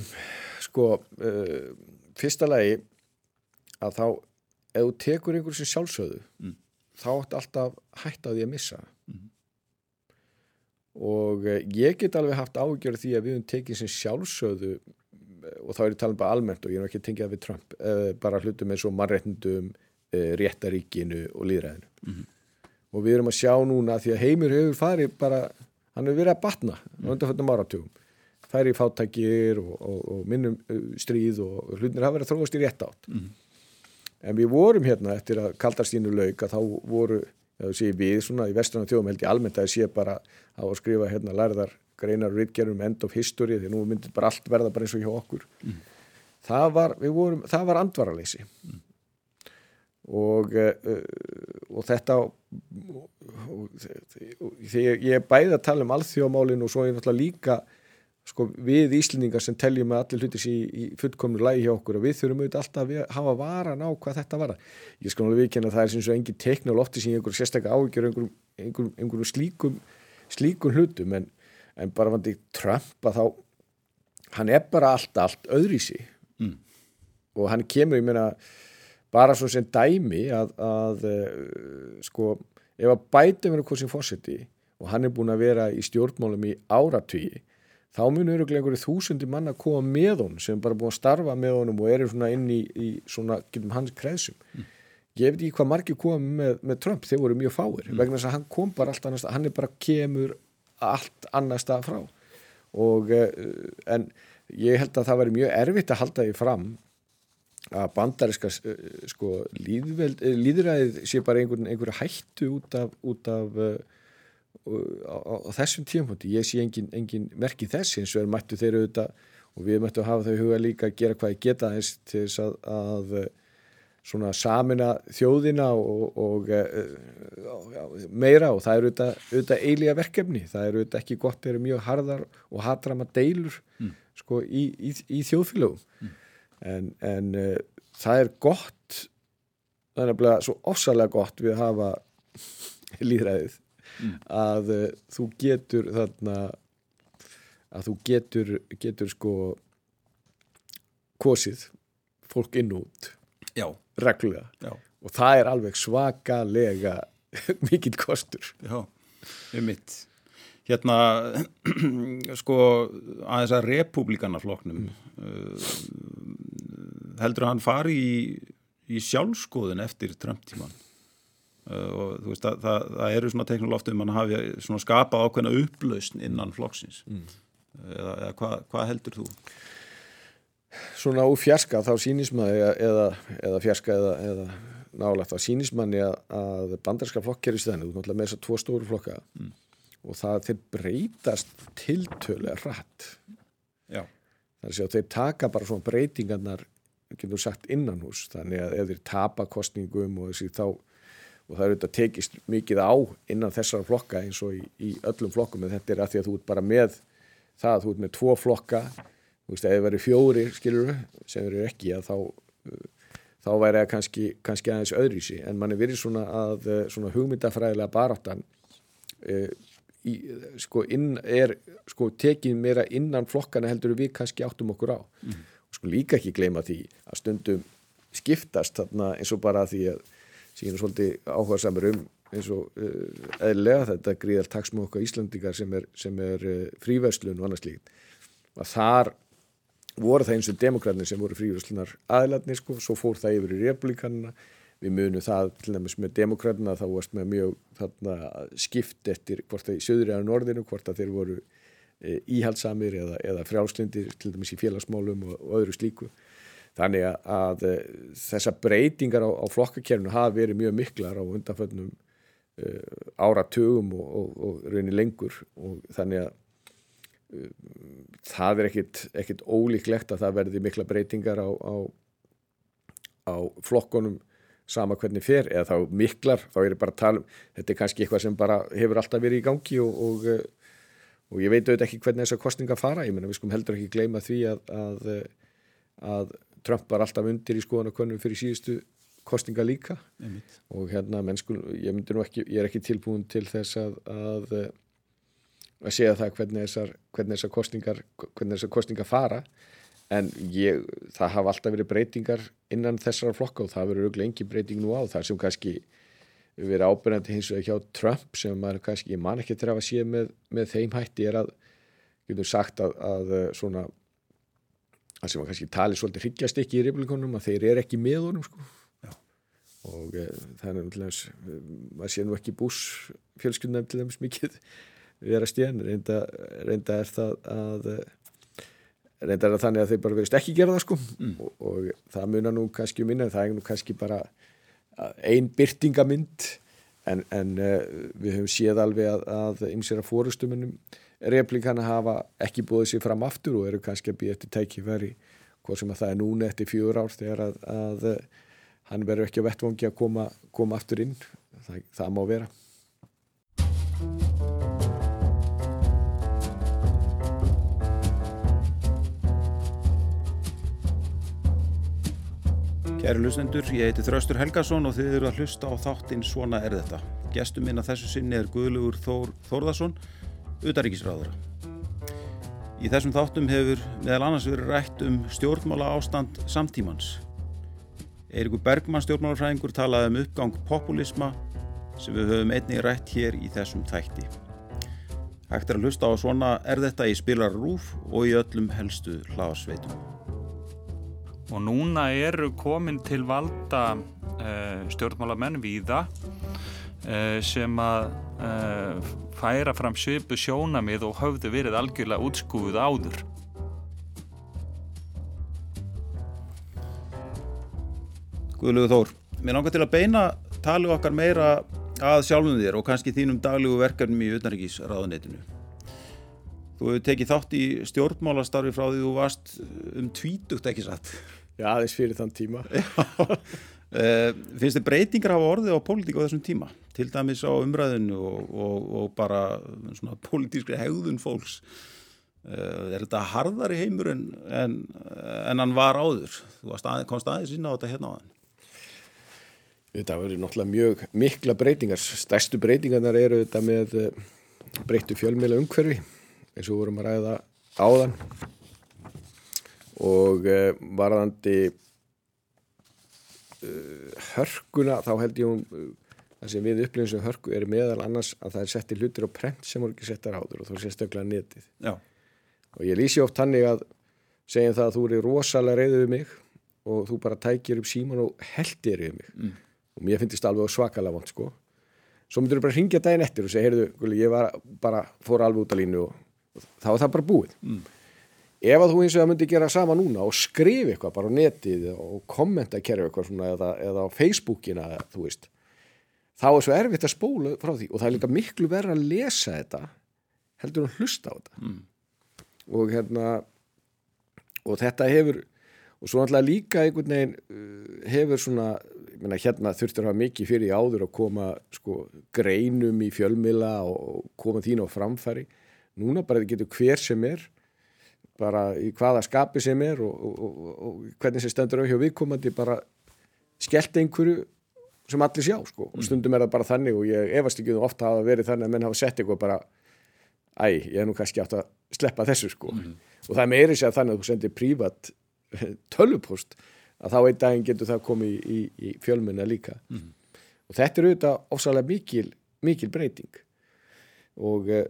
sko, uh, fyrsta lagi að þá, ef þú tekur einhver sem sjálfsögðu, Mm. þá átt alltaf hætt á því að missa. Og uh, ég get alveg haft ágjör því að við höfum tekið sem sjálfsögðu eh, og þá er ég talað bara almennt og ég er ekki að tengja það við Trump, bara hlutum eins og mannréttindum, uh, réttaríkinu og líðræðinu. Og við erum að sjá núna því að heimur hefur farið bara, hann hefur verið að batna á undanfjöndum áratugum færi í fátækir og, og, og minnum uh, stríð og hlutinir hafa verið að þróast í rétt átt. En við vorum hérna eftir að kaldarstínu lauk að þá voru, það sé við svona í vestrana þjóðum held ég almennt að ég sé bara á að skrifa hérna lærðar greinar og ritgerum end of history því nú myndir bara allt verða bara eins og hjá okkur. Það var, við vorum, það var andvaraleysi. Og, og þetta og, og, því ég, er bæði að tala um alþjóðmálin og svo er náttúrulega líka sko, við Íslendingar sem teljum að allir hlutis í, í fullkomnu lægi hjá okkur og við þurfum auðvitað alltaf að hafa varan á hvað þetta var ég skal alveg viðkynna að það er sem svo engin lofti sem ég einhver sérstaklega áhyggjur einhverjum, einhverjum, einhverjum slíkum slíkum hlutum. En, en bara vandi Trump að þá hann er bara allt, allt öðrísi Mm. og hann kemur, ég meina bara svo sem dæmi að, að uh, sko, ef að bæta verið hvað sem fórseti og hann er búin að vera í stjórnmálum í áratvíi þá munur öruglega einhverju þúsundi manna koma með honum sem bara búin að starfa með honum og eru svona inn í, í svona, getum hans kreðsum. Ég veit ekki hvað margir koma með, með Trump þeir voru mjög fáir vegna þess að hann kom bara allt annars hann er bara kemur allt annars stað frá. Og uh, en ég held að það væri mjög erfitt að halda því fram að bandariska uh, sko líðveld, uh, líðræðið sé bara einhver, einhver hættu út af, út af uh, á, á, á þessum tímpúndi ég sé engin, engin merki þess. Eins og er mættu þeir auðvitað og við mættu að hafa þau huga líka að gera hvað ég geta þess til þess að, að svona samina þjóðina og, og uh, meira. Og það er auðvitað, eilíða verkefni, það er auðvitað ekki gott þeir eru mjög harðar og hatrama deilur sko í, í, í þjóðfélögum en, en uh, það er gott það er nefnilega svo ofsalega gott við að hafa líðræðið að uh, þú getur þarna að þú getur, getur sko kosið fólk inn út. Já, reglulega. Já, og það er alveg svakalega [laughs] mikill kostur. Já, um mitt. Hérna, [clears throat] sko, aðeins að repúblikanafloknum, uh, heldur að hann fari í, í sjálfskoðun eftir Trump-tíman? uh, og þú veist að það, það eru svona teknolóftum um að hafi svona skapað ákveðna upplausn innan flokksins mm. eða, eða hvað hva heldur þú? Svona úr fjarska þá sýnist maður eða, eða fjarska eða, eða nálagt þá sýnist manni að, að bandarska flokk er í stæðinu, þú náttúrulega með þessar tvo stóru flokka mm. og það þeir breytast tiltölega rætt Já Þannig að þeir taka bara svona breytingarnar getur sagt innan hús þannig að ef þeir tapa kostningum og þessi þá og það eru þetta tekist mikið á innan þessara flokka eins og í, í öllum flokkum en þetta er að því að þú ert bara með það að þú ert með tvo flokka. Þú veist, ef það verður fjóri, skilur sem eru ekki, að þá þá væri það kannski, kannski aðeins öðrísi en mann er verið svona að svona hugmyndafræðilega baráttan e, í, sko, inn, er sko tekið meira innan flokkana heldur við kannski áttum okkur á. Mm sko líka ekki gleyma því að stundum skiptast þarna eins og bara því að síðan svolítið áhuga samar um eins og uh, eðlega þetta gríðal taksmu okkar Íslandingar sem er, er uh, fríverslun og annars líkt að þar voru það eins og demokratnir sem voru fríverslunar aðlarnir sko, svo fór það yfir í republikanina við munum það til dæmis með demokratna þá varst með mjög þarna, skipt eftir hvort það í söðri eða norðinu hvort það þeir voru íhaldsamir eða, eða frjálslindir til dæmis í félagsmálum og, og öðru slíku. Þannig að, að e, þessar breytingar á, á flokkakerfinu hafa verið mjög miklar á undanföllnum uh, áratugum og, og, og raunin lengur. Og þannig að uh, það er ekkit ólíklegt að það verði mikla breytingar á, á, á flokkonum sama hvernig fer eða þá miklar, þá er bara að tala um þetta er kannski eitthvað sem bara hefur alltaf verið í gangi og og ég veit auðvitað ekki hvernig þessar kostninga fara. Ég menna við skum heldur ekki gleyma því að, að, að Trump var alltaf undir í skoðanakönnum fyrir síðustu kostninga líka. Einmitt. og hérna mennsku, ég myndir nú ekki ég er ekki tilbúin til þess að að, að segja það hvernig þessar, hvernig þessar kostningar hvernig þessar kostningar fara. En ég, það hafa alltaf verið breytingar innan þessara flokka og það verður auðvitað engi breyting nú á. Það sem kannski verið ábyrgandi hins vegar hjá Trump sem maður kannski, ég man ekki til að sé með, með þeim hætti er að getur sagt að, að eh, svona að sem að kannski tali svolítið hryggjast ekki í republikonum að þeir eru ekki með honum sko Já. og e, það er náttúrulega maður sé nú ekki bús fjölskyldunum til þess mikið vera stjén reynda, reynda er það að eh, reynda er það þannig að þeir bara verist ekki gera það sko mm. og, og það munar nú kannski minna en það er nú kannski bara einn byrtingamind en, en uh, við höfum séð alveg að, að ymsera fórustumunum replíkana hafa ekki búið sér fram aftur og eru kannski að býja eftir tækifæri hvað sem að það er núna eftir fjör ár þegar að, að hann verður ekki á vettvangi að koma, koma aftur inn. Það, það má vera Kæru lusendur, ég heiti Þraustur Helgason og þið eru að hlusta á þáttinn Svona er þetta. Gestum minn að þessu sinni er Guðlugur Þór Þórðarsson, utaríkisráður. Í þessum þáttum hefur meðal annars verið rætt um stjórnmála ástand samtímans. Eirikur Bergmann stjórnmálafræðingur talaði um uppgang populisma sem við höfum einnig rætt hér í þessum þætti. Hægt er að hlusta á Svona er þetta í spilar rúf og í öllum helstu hlaðarsveitum og núna eru komin til valda uh, stjórnmálamenn víða uh, sem að uh, færa fram svipu sjónamið og höfðu verið algjörlega útskúið áður. Guðlugur Þór, mér langar til að beina tali okkar meira að sjálfum þér og kannski þínum daglegu verkefnum í utanrikkísraðunetinu. Þú hefur tekið þátt í stjórnmálastarfi frá því þú varst um tvítugt ekki satt. Já, aðeins fyrir þann tíma. Uh, [laughs] Finnst þið breytingar hafa orðið á pólitík á þessum tíma? Til dæmis á umræðinu og, og, og bara svona pólitískri hegðun fólks. Uh, Er þetta harðari heimur en, en, en hann var áður? Þú að, komst aðeins inn á þetta hérna á hann Þetta verður náttúrulega mjög mikla breytingar. Stærstu breytingarnar eru þetta með eh, breyttu fjölmjöla umhverfi eins og vorum að ræða áðan og uh, varðandi uh, hörkuna þá held ég um það sem við upplifum sem hörku er meðal annars að það er sett í hlutir á prent sem voru ekki settar áður og þú er sérstaklega netið Já. og ég lýsi oft hannig að segja það að þú eru rosalega reyðið við mig og þú bara tækir upp síman og heldir við mig mm. og mér finnst þetta alveg svakalega vond sko svo myndur þú bara ringja daginn eftir og segja heyrðu, ég var bara, fór alveg út af línu og, og þá er það bara búið mm. Ef að þú eins og það myndi gera sama núna og skrifa eitthvað bara á netið og kommenta kerfi eitthvað svona eða, eða á Facebookina, þú veist þá er svo erfitt að spóla frá því. Og það er líka miklu verið að lesa þetta heldur að hlusta á þetta. Mm. og hérna og þetta hefur og svo náttúrulega líka einhvern veginn uh, hefur svona menna, hérna þurftur að hafa mikið fyrir áður að koma sko, greinum í fjölmila og koma þín á framfæri. Núna bara þetta getur hver sem er bara í hvaða skapi sem er og, og, og, og hvernig sem stendur á hjá viðkomandi bara skellt einhverju sem allir sjá sko. og stundum er það bara þannig og ég efast ekki um ofta að hafa verið þannig að menn hafa sett eitthvað bara æ, ég er nú kannski átt að sleppa þessu sko. Mm. Og það meiri sér þannig að þú sendir prívat tölvupost að þá einn daginn getur það komið í, í, í fjölmunna líka. Mm. Og þetta er auðvitað ósalega mikil, mikil breyting. Og uh,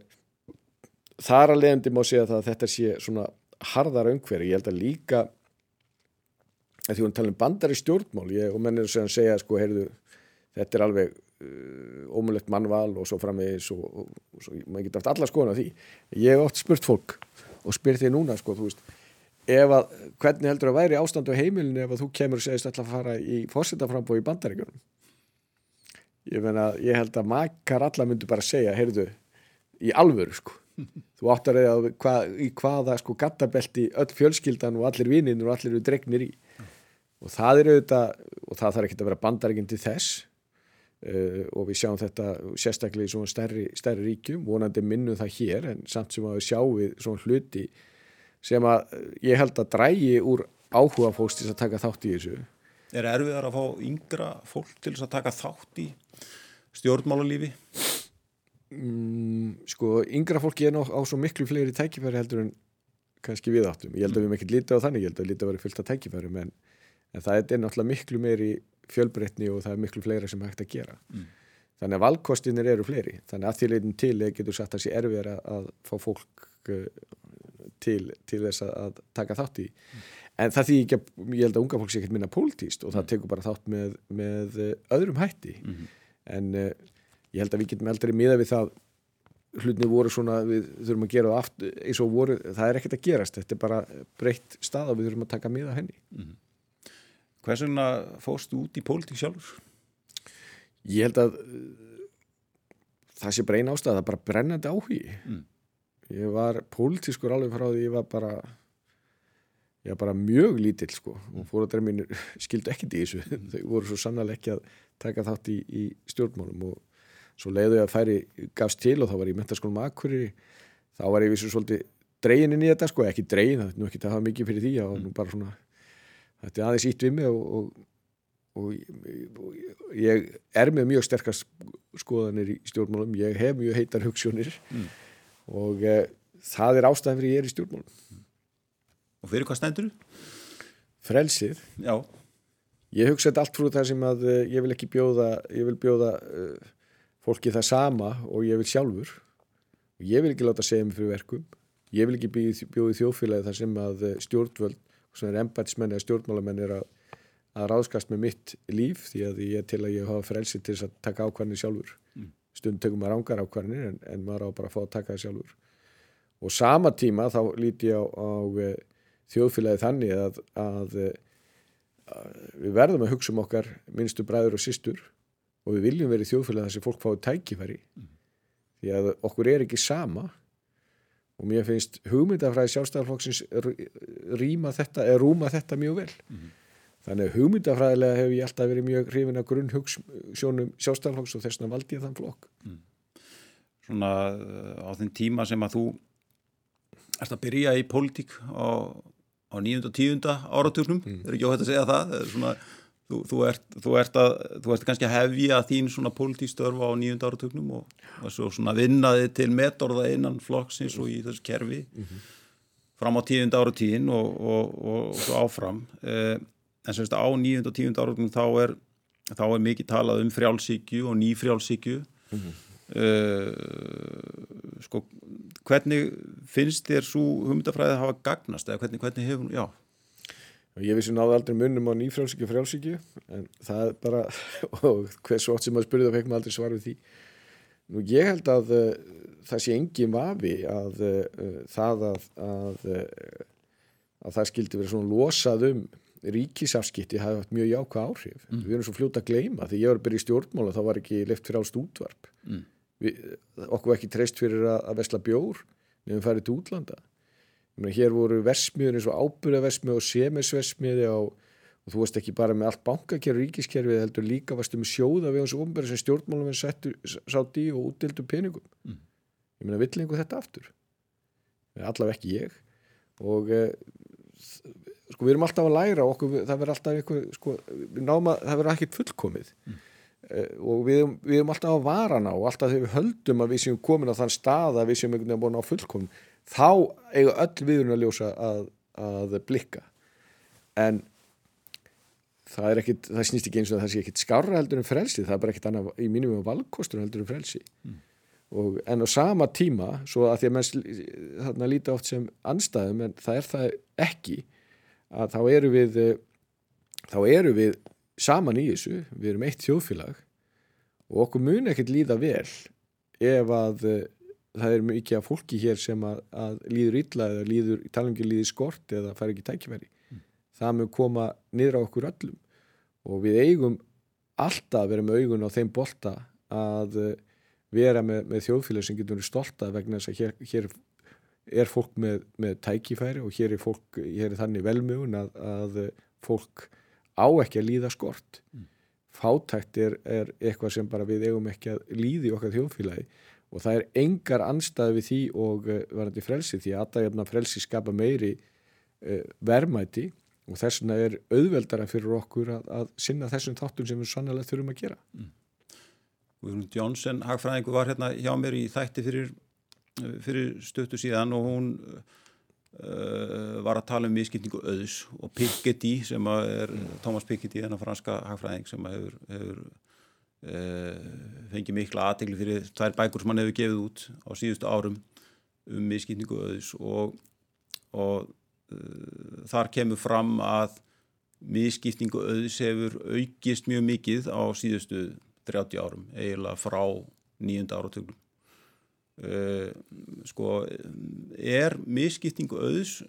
þar að leiðandi má segja að þetta sé svona harðar umhverju, ég held að líka að því hún tala um bandar í stjórnmál ég, og mennir að segja sko, heyrðu, þetta er alveg uh, ómulett mannval og svo framvegis og, og, og svo, maður getur haft alla skoðan á því. Ég hef oft spurt fólk og spyr því núna sko, þú veist að, hvernig heldur að væri ástandu á heimilinu ef að þú kemur og segist alltaf að fara í fórsetaframbói í bandaríkjunum? Ég ég held að makar alla myndu bara segja, heyrðu í alvöru sko þú áttar að hva, í hvaða sko gattabelti öll fjölskyldan og allir vinnin og allir eru dregnir í. Og það eru auðvitað, og það þarf ekki að vera bandaríkinn til þess uh, og við sjáum þetta sérstaklega í svona stærri, stærri ríkjum, vonandi minnum það hér en samt sem að við sjáum svona hluti sem að ég held að drægi úr áhuga fólks til að taka þátt í þessu. Er erfiðar að fá yngra fólk til að taka þátt í stjórnmálalífi? Mm, sko, yngra fólki er á svo miklu fleiri tækifæri heldur en kannski við áttum. Ég held að við mekkert lítið á þannig, ég held að lítið að vera fyllt af tækifæri en, en það er náttúrulega miklu meiri fjölbreytni og það er miklu fleira sem hægt að gera. Mm. Þannig að valkostinir eru fleiri. Þannig að því leitin til getur sagt að sé erfiðar að, fá fólk uh, til, til þess að taka þátt í mm. en það því ekki að, ég held að unga fólk sé ekkert minna pólitíst og það mm. tekur bara þátt með, með eh, öðrum hætti -hmm. en uh, ég held að við getum eldri miða við það hlutni voru svona, við þurfum að gera aftur, eins og voru, það er ekkert að gerast þetta er bara breytt stað og við þurfum að taka miða henni. -hmm. Hvers vegna fóstu út í pólitík sjálfur? Ég held að það sé bara einn ástæð, það er bara brennandi áhugi. Mm. Ég var pólitískur alveg frá því ég var bara ég var bara mjög lítill sko. Og fóröldar mín skildi ekkert í þessu. Þau voru svo sannlega ekki að taka þátt í, í stjórnmálum og svo leiðu ég að færi gafst til og þá var ég í mentaskólum Akkurir þá var ég vissu svolítið dregin inn í þetta sko, ekki dregin, það er nú ekki að hafa mikið fyrir því og nú bara svona þetta er aðeins ítt við mig og, og, og, og ég er með mjög sterkast skoðanir í stjórnmálum, ég hef mjög heitar hugssjónir mm. og e, það er ástæðan fyrir ég er í stjórnmálum. Og fyrir hvað stendur þú? Frelsið. Já. Ég hugsa þetta allt frá það sem að uh, ég vil ekki bjóða ég vil bjóða uh, fólki það sama og ég vil sjálfur. Og ég vil ekki láta segja mig fyrir verkum. Ég vil ekki bjóði þjóðfélagi þar sem að stjórnvöld sem er embætismenn eða stjórnmálamenn er að, að ráðskast með mitt líf því að ég til að ég hafa frelsið til að taka ákvæmni sjálfur. Mm. Stund tökum maður ángar ákvarðinir en, en maður á bara að fá að taka það sjálfur. Og sama tíma þá líti ég á, á e, þjóðfélagi þannig að, að, e, að við verðum að hugsa um okkar minnstu bræður og sístur og við viljum verið þjóðfélagi þar sem fólk fái tækifæri mm. því að okkur er ekki sama og mér finnst hugmyndafræði sjálfstæðarflokksins rýma þetta, eða rúma þetta mjög vel mm. Þannig að hugmyndafræðilega hefur ég alltaf verið mjög hrifin að grunnhugssjónum sjálfstæðarflokks og þess vegna valdi ég þann flokk. Mm. Svona eh, á þinn tíma sem að þú ert að byrja í pólitík á, á nýjunda og tíunda áraturnum, er ekki óhætt að segja það, svona, þú, þú, ert, þú, ert að, þú ert kannski að hefja þín svona pólitíkstörfa á nýjunda áraturnum og, og svo svona vinnaði til metorða innan flokksins og í þessu kerfi mm -hmm. fram á tíunda áratíðin og, og, og svo áfram. Eh, en semst á nýjund og tíund áratum þá er, þá er mikið talað um frjálsíkju og nýfrjálsíkju mm -hmm. uh, sko hvernig finnst þér svo humdafræðið að hafa gagnast eða hvernig, hvernig hefur, já og ég vissi náðu aldrei munnum á nýfrálsíkju og frálsíkju en það er bara [laughs] og hversu oft sem maður spurði þá fekk maður aldrei svar við því. Nú ég held að uh, það sé engin vafi að uh, það að, að, uh, að það skildi verið svona losað um ríkisafskipti hafi haft mjög jákvæð áhrif. Mm. við erum svo fljóta að gleyma því ég var bara í stjórnmála þá var ekki leift fyrir ást útvarp. Mm. við, okkur var ekki treyst fyrir að, að vesla bjór. Nefnum farið til útlanda hér voru versmiður eins og ábyrðaversmið og semesversmiði og, og þú veist ekki bara með allt bankakerfi ríkiskerfið heldur líka varstu með sjóða við hans ofnbæri sem stjórnmálum sátt í og útdeldu peningum. Mm. ég meina villingu þetta aftur? Allaveg ekki ég. Og eh, sko við erum alltaf að læra okkur, það verður alltaf eitthvað sko, náma, það verður ekkert fullkomið. Mm. eh, og við, við erum alltaf að varana og alltaf þegar við höldum að við séum komin á þann stað að við séum einhvern veginn búin á fullkomin þá eiga öll viðurinn að ljósa að, að blikka en það er ekkit, það snýst ekki eins og það sé ekkit skarra heldur en frelsi, það er bara ekkit annað í mínum og valkostur heldur en frelsi mm. og, en á sama tíma svo að því að menn þarna líti oft sem anstæðum en það er það ekki að þá eru við þá eru við saman í þessu við erum eitt þjóðfélag og okkur muni ekkert líða vel ef að það er mikið af fólki hér sem að, að líður illa eða líður, talangi líður skort eða fær ekki tækifæri mm. það mun koma niður á okkur öllum og við eigum alltaf að vera með augun á þeim bolta að eh, vera með, með þjóðfélag sem getur stolta vegna þess að hér, hér er fólk með, með tækifæri og hér er, fólk, hér er þannig velmögun að, að fólk á ekki að líða skort mm. fátækt er, er eitthvað sem bara við eigum ekki að líði okkar þjóðfélagi og það er engar anstæði við því og uh, varandi frelsi því að aðdægjafna frelsi skapa meiri uh, verðmæti og þess vegna er auðveldara fyrir okkur að, að sinna þessum þáttum sem við sannlega þurfum að gera mm. Guðrún Jónsson hagfræðingu var hérna hjá mér í þætti fyrir, eh, fyrir stöttu síðan og hún uh, var að tala um miskipningu auðs og Piketty sem er Thomas Piketty, þennan franska hagfræðing sem hefur, hefur Eh, fengi mikla aðtegli fyrir tvær bækur sem hann hefur gefið út á síðustu árum um miskýtningu öðus og, og uh, þar kemur fram að miskýtningu öðus hefur aukist mjög mikið á síðustu 30 árum, eiginlega frá nýjunda áratöglum uh, sko er miskýtningu öðus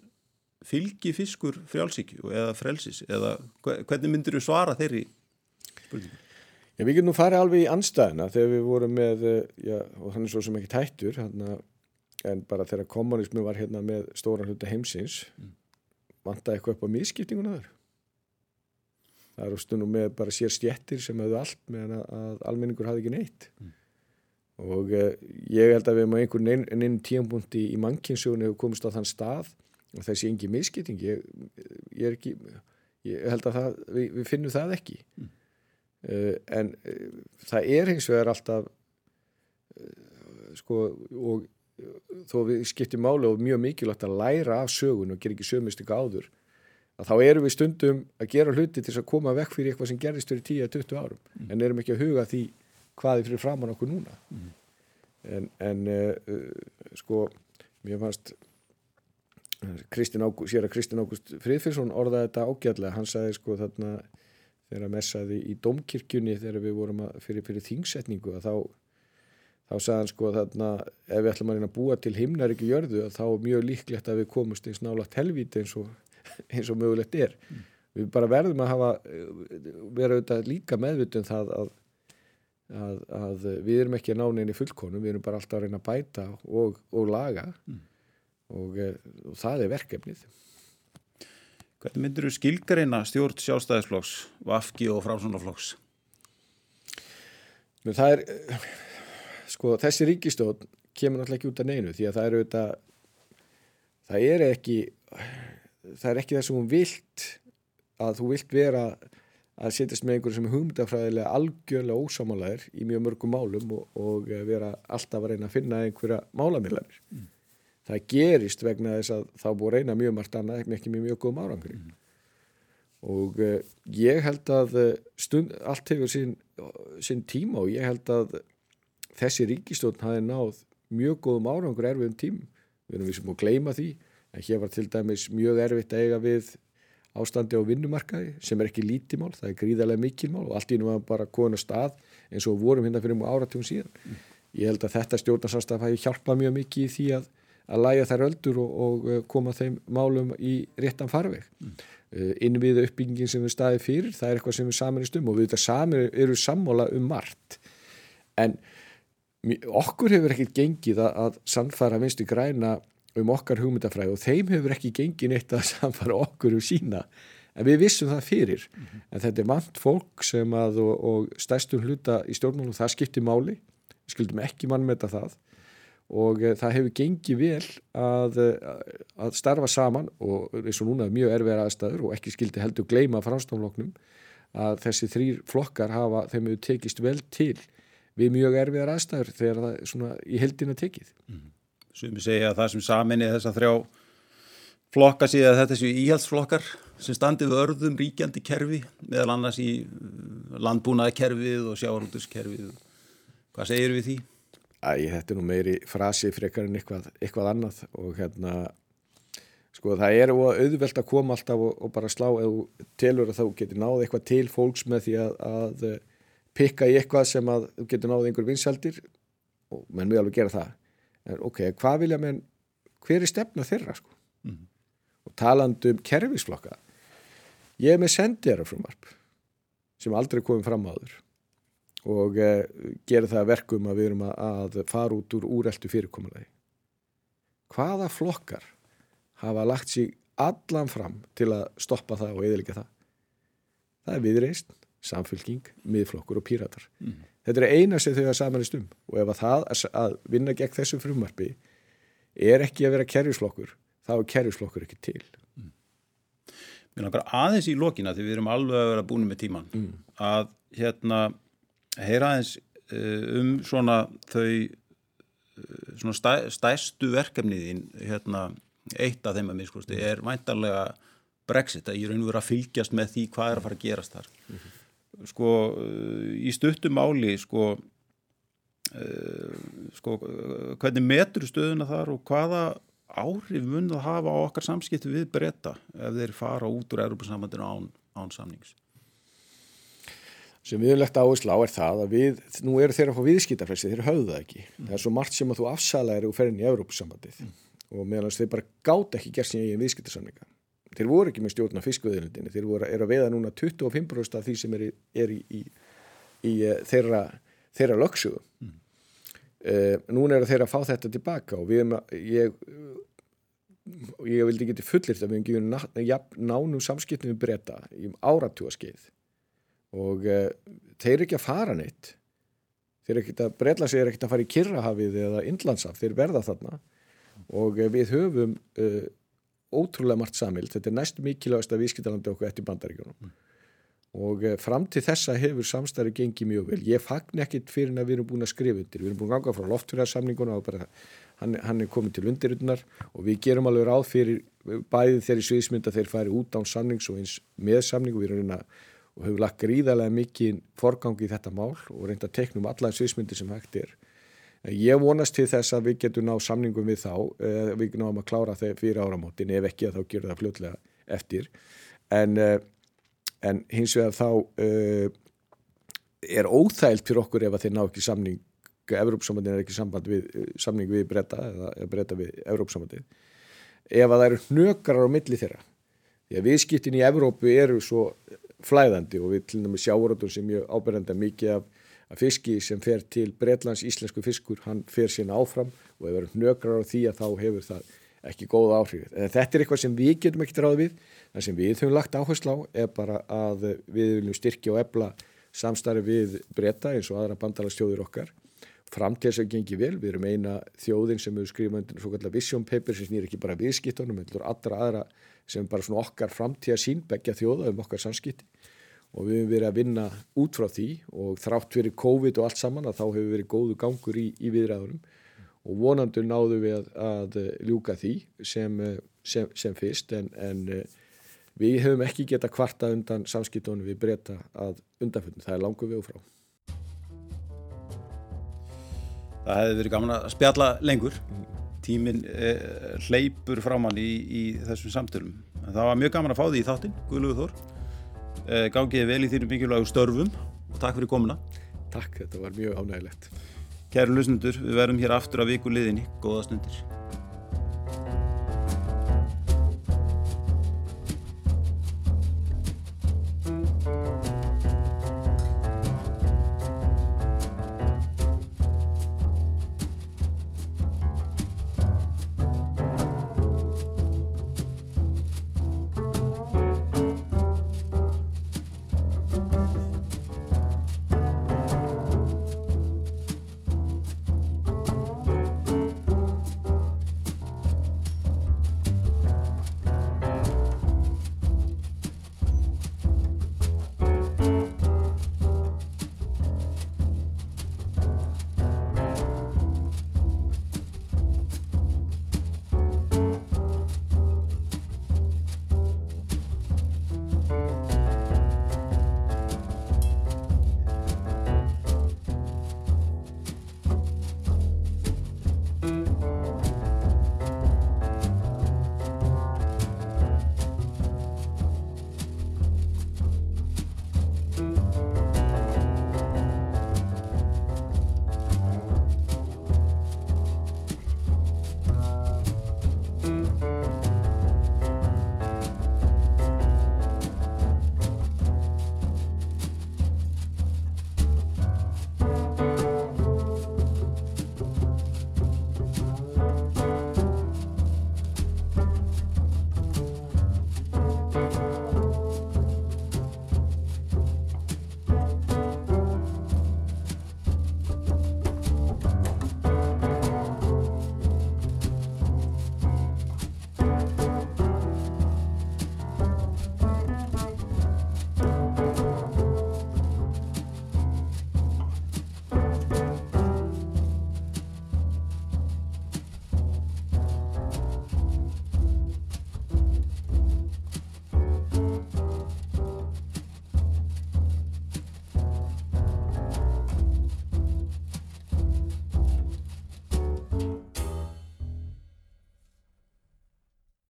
fylgi fiskur frjálsíkju eða frelsis eða hvernig myndir þú svara þeirri spurningu? Já, við getum nú farið alveg í anstæðina þegar við vorum með, eh, já, og þannig svo sem ekki tættur, hana, en bara þegar kommunismu var hérna með stóran hluta heimsins, mm. vanta eitthvað upp á miskiptinguna þar. Það er á stundum með bara sér stjettir sem hefðu allt meðan að, að almenningur hafði ekki neitt. Mm. Og eh, ég held að við erum á einhvern einn ein, tíampunkti í mannkynnsugun hefur komist á þann stað og þessi engi miskipting, ég, ég er ekki, ég held að það, við, við finnum það ekki. Mm. Uh, en uh, það er hins vegar alltaf uh, sko og þó við skiptum máli og mjög mikilvægt að læra af sögun og gera ekki ykkur áður að þá erum við stundum að gera hluti til að koma vekk fyrir eitthvað sem gerist fyrir 10-20 árum mm. en erum ekki að huga því hvað er fyrir framann okkur núna mm. en, en sko mér fannst Kristinn Ágúst, sér að Kristinn Ágúst Friðfjörnsson orðaði þetta ágjörlega, hann sagði sko þarna þegar að messaði í domkirkjunni þegar við vorum fyrir, fyrir þingsetningu að þá þá sagði hann sko að þarna ef við ætlum að reyna að búa til himnar ekki jörðu þá er mjög líklegt að við komumst eins nálagt helvíti eins og, [laughs] eins og mögulegt er. Mm. Við bara verðum að hafa vera auðvitað líka meðvitun um það að, að, að við erum ekki að ná neina í fullkonum, við erum bara alltaf að reyna að bæta og, og laga mm. og, og það er verkefnið. Hvernig myndir þú skilgareina stjórn sjálfstæðisflokks, Vafki og Frásunarflokks? Það er, sko, þessi ríkistjórn kemur náttúrulega ekki út af neinu því að það eru þetta, það er ekki, það er ekki það sem hún vilt, að þú vilt vera að setjast með einhverju sem er hugmyndafræðilega algjörlega ósamálaðir í mjög mörgum málum og, og vera alltaf að reyna að finna einhverja málamillanir. Mm það gerist vegna þess að þá búið reyna mjög margt annað ekki með mjög góðum árangri mm. og uh, ég held að eh, stund, allt hefur sín, sín tíma og ég held að þessi ríkistofn hafi náð mjög góðum árangur erfiðum tím við erum við sem múið að gleima því en hér var til dæmis mjög erfitt að eiga við ástandi á vinnumarkaði sem er ekki lítimál, það er gríðarlega mikilmál og allt í nú að bara kona stað eins og vorum hérna fyrir mjög áratugum síðan. Mm. Ég held að þetta stjórnarsamstaf hafi hjálpað mjög mikið í því að, að læja þær öldur og, og uh, koma þeim málum í réttan farveg. Mm. Uh, innviða uppbyggingin sem við staðið fyrir, það er eitthvað sem við samanist um og við þetta saman eru sammála um margt. En okkur hefur ekkert gengið að, að sannfara vinstu græna um okkar hugmyndafræði og þeim hefur ekki gengið neitt að [laughs] samfara okkur um sína en við vissum það fyrir mm -hmm. en þetta er vant fólk sem að og, og stærstum hluta í stjórnmálum það skiptir máli, við skildum ekki mann með það og e, það hefur gengið vel að, að starfa saman og eins og núna er mjög erfiðar aðstæður og ekki skildi heldur gleima framstofnloknum að þessi þrýr flokkar hafa þeim hefur tekist vel til við mjög erfiðar aðstæður þegar það er svona í heldina tekið. Mm við segja að það sem saminni þess að þrjá flokka síðan þetta séu íhaldsflokkar sem standið örðum ríkjandi kerfi meðal annars í uh, landbúnaðkerfið og sjáarútuskerfið hvað segir við því? Æ, þetta er nú meiri frasi frekar en eitthvað, eitthvað annað og hérna sko það er auðvelt að koma alltaf og, og bara slá eða telur að þá getur náð eitthvað til fólks með því að, að uh, pikka í eitthvað sem að þú getur náð einhver vinsaldir og menn við alveg gera það. En ok, hvað vilja menn hver er stefna þeirra sko? Mm -hmm. og talandu um kerfisflokka ég er með sendjara frumarp sem aldrei komið fram áður og eh, gera það verkum að við erum að, að fara út úr úreltu fyrirkomulegi hvaða flokkar hafa lagt sér allan fram til að stoppa það og eðlika það það er viðreist, samfélking miðflokkur og píratar mm -hmm. Þetta er eina sem þau hafa samanist um og ef að það að vinna gegn þessu frumarfi er ekki að vera kerjusflokkur, þá er kerjusflokkur ekki til. Mm. Mér langar aðeins í lokina því við erum alveg að vera búin með tíman mm. að hérna heyra aðeins uh, um svona þau uh, svona stæ, stæstu verkefniðin hérna eitt af þeim að miskusti er væntarlega Brexit að ég raun og vera að fylgjast með því hvað er að fara að gerast þar. Mm -hmm sko í stuttum máli sko, sko hvernig metur stöðuna þar og hvaða áhrif mun það hafa á okkar samskipti við breyta ef þeir fara út úr Európa-samhandinu án, án samnings sem viðlegt áherslu á er það að við, nú eru þeir að fá viðskiptaflexi, þeir höfðu það ekki mm. það er svo margt sem að þú afsalaðir og ferinn í Európa-sambandið mm. og meðan þeir bara gátt ekki gerst í eigin viðskiptarsamninga þeir voru ekki með stjórn á fiskveðinundinni þeir voru, er að veiða núna 25% af því sem er, er í, í, í uh, þeirra, þeirra lögsugu mm. uh, núna er þeir að fá þetta tilbaka og við ég, ég vildi ekki til fullirt að við gefum ná, nánum samskiptum við breyta í áratúa skeið og uh, þeir er ekki að fara neitt. Þeir er ekki að breyla sig er ekki að fara í Kirrahafið eða Indlandsaf, þeir verða þarna. Og við höfum ótrúlega margt samild, þetta er næst mikilvægast að vískiptalandi okkur eftir bandaríkjunum. Mm. og fram til þessa hefur samstæri gengið mjög vel, ég fagn ekkit fyrir að við erum búin að skrifa undir, við erum búin að ganga frá loftfjörðarsamninguna og bara hann, hann er komið til undirutnar og við gerum alveg ráð fyrir bæðið þeirri sviðismynda þeir fari út án samnings og eins með samning og við erum reyna og hefur lagt gríðarlega mikið forgangi í þetta mál og reynda að teknum alla sviðismyndir sem hægt er Ég vonast til þess að við getum ná samningum við þá, uh, við náum að klára þeir fyrir áramótin, ef ekki að þá gerur það fljótlega eftir, en, uh, en hins vegar þá uh, er óþægilt fyrir okkur ef þeir ná ekki samning, Evrópsamandin er ekki við, samning við breyta eða, breyta við Evrópsamandin, ef að það eru hnökarar á milli þeirra. Viðskiptin í Evrópu eru svo flæðandi og við til dæmis sjáuröndum sem mjög áberenda mikið af að fiski sem fer til Breitlands íslensku fiskur, hann fer sína áfram og eru hnökrar á því að þá hefur það ekki góða áhrif. En þetta er eitthvað sem við getum ekkert ráð við, það sem við höfum lagt áherslu á er bara að við viljum styrkja og ebla samstarfi við breyta eins og aðra bandalastjóður okkar. Framtíðs að gengi vel, við erum eina þjóðin sem hefur skrifað undir svo kallar vision paper sem snýr ekki bara viðskiptunum, heldur allra aðra sem bara svona okkar framtíða sín, begja þjóða um okkar samskipti. Og við hefum verið að vinna út frá því og þrátt fyrir COVID og allt saman að þá hefur verið góðu gangur í, í viðræðunum. Og vonandur náðu við að, að ljúka því sem, sem, sem fyrst. En, en við hefum ekki geta kvarta undan samskiptunum við breyta að undanfjöndum, það er langu við og frá. Það hefði verið gaman að spjalla lengur, tíminn eh, hleypur framann í, í þessum samtölum En það var mjög gaman að fá því í þáttinn, Guðlugur Þór. Eh, Gangiði vel í þínum mikilvægu störfum og takk fyrir komuna. Takk, þetta var mjög ánægilegt Kæru lusnundur, við verðum hér aftur að viku liðinni. Góða stundir.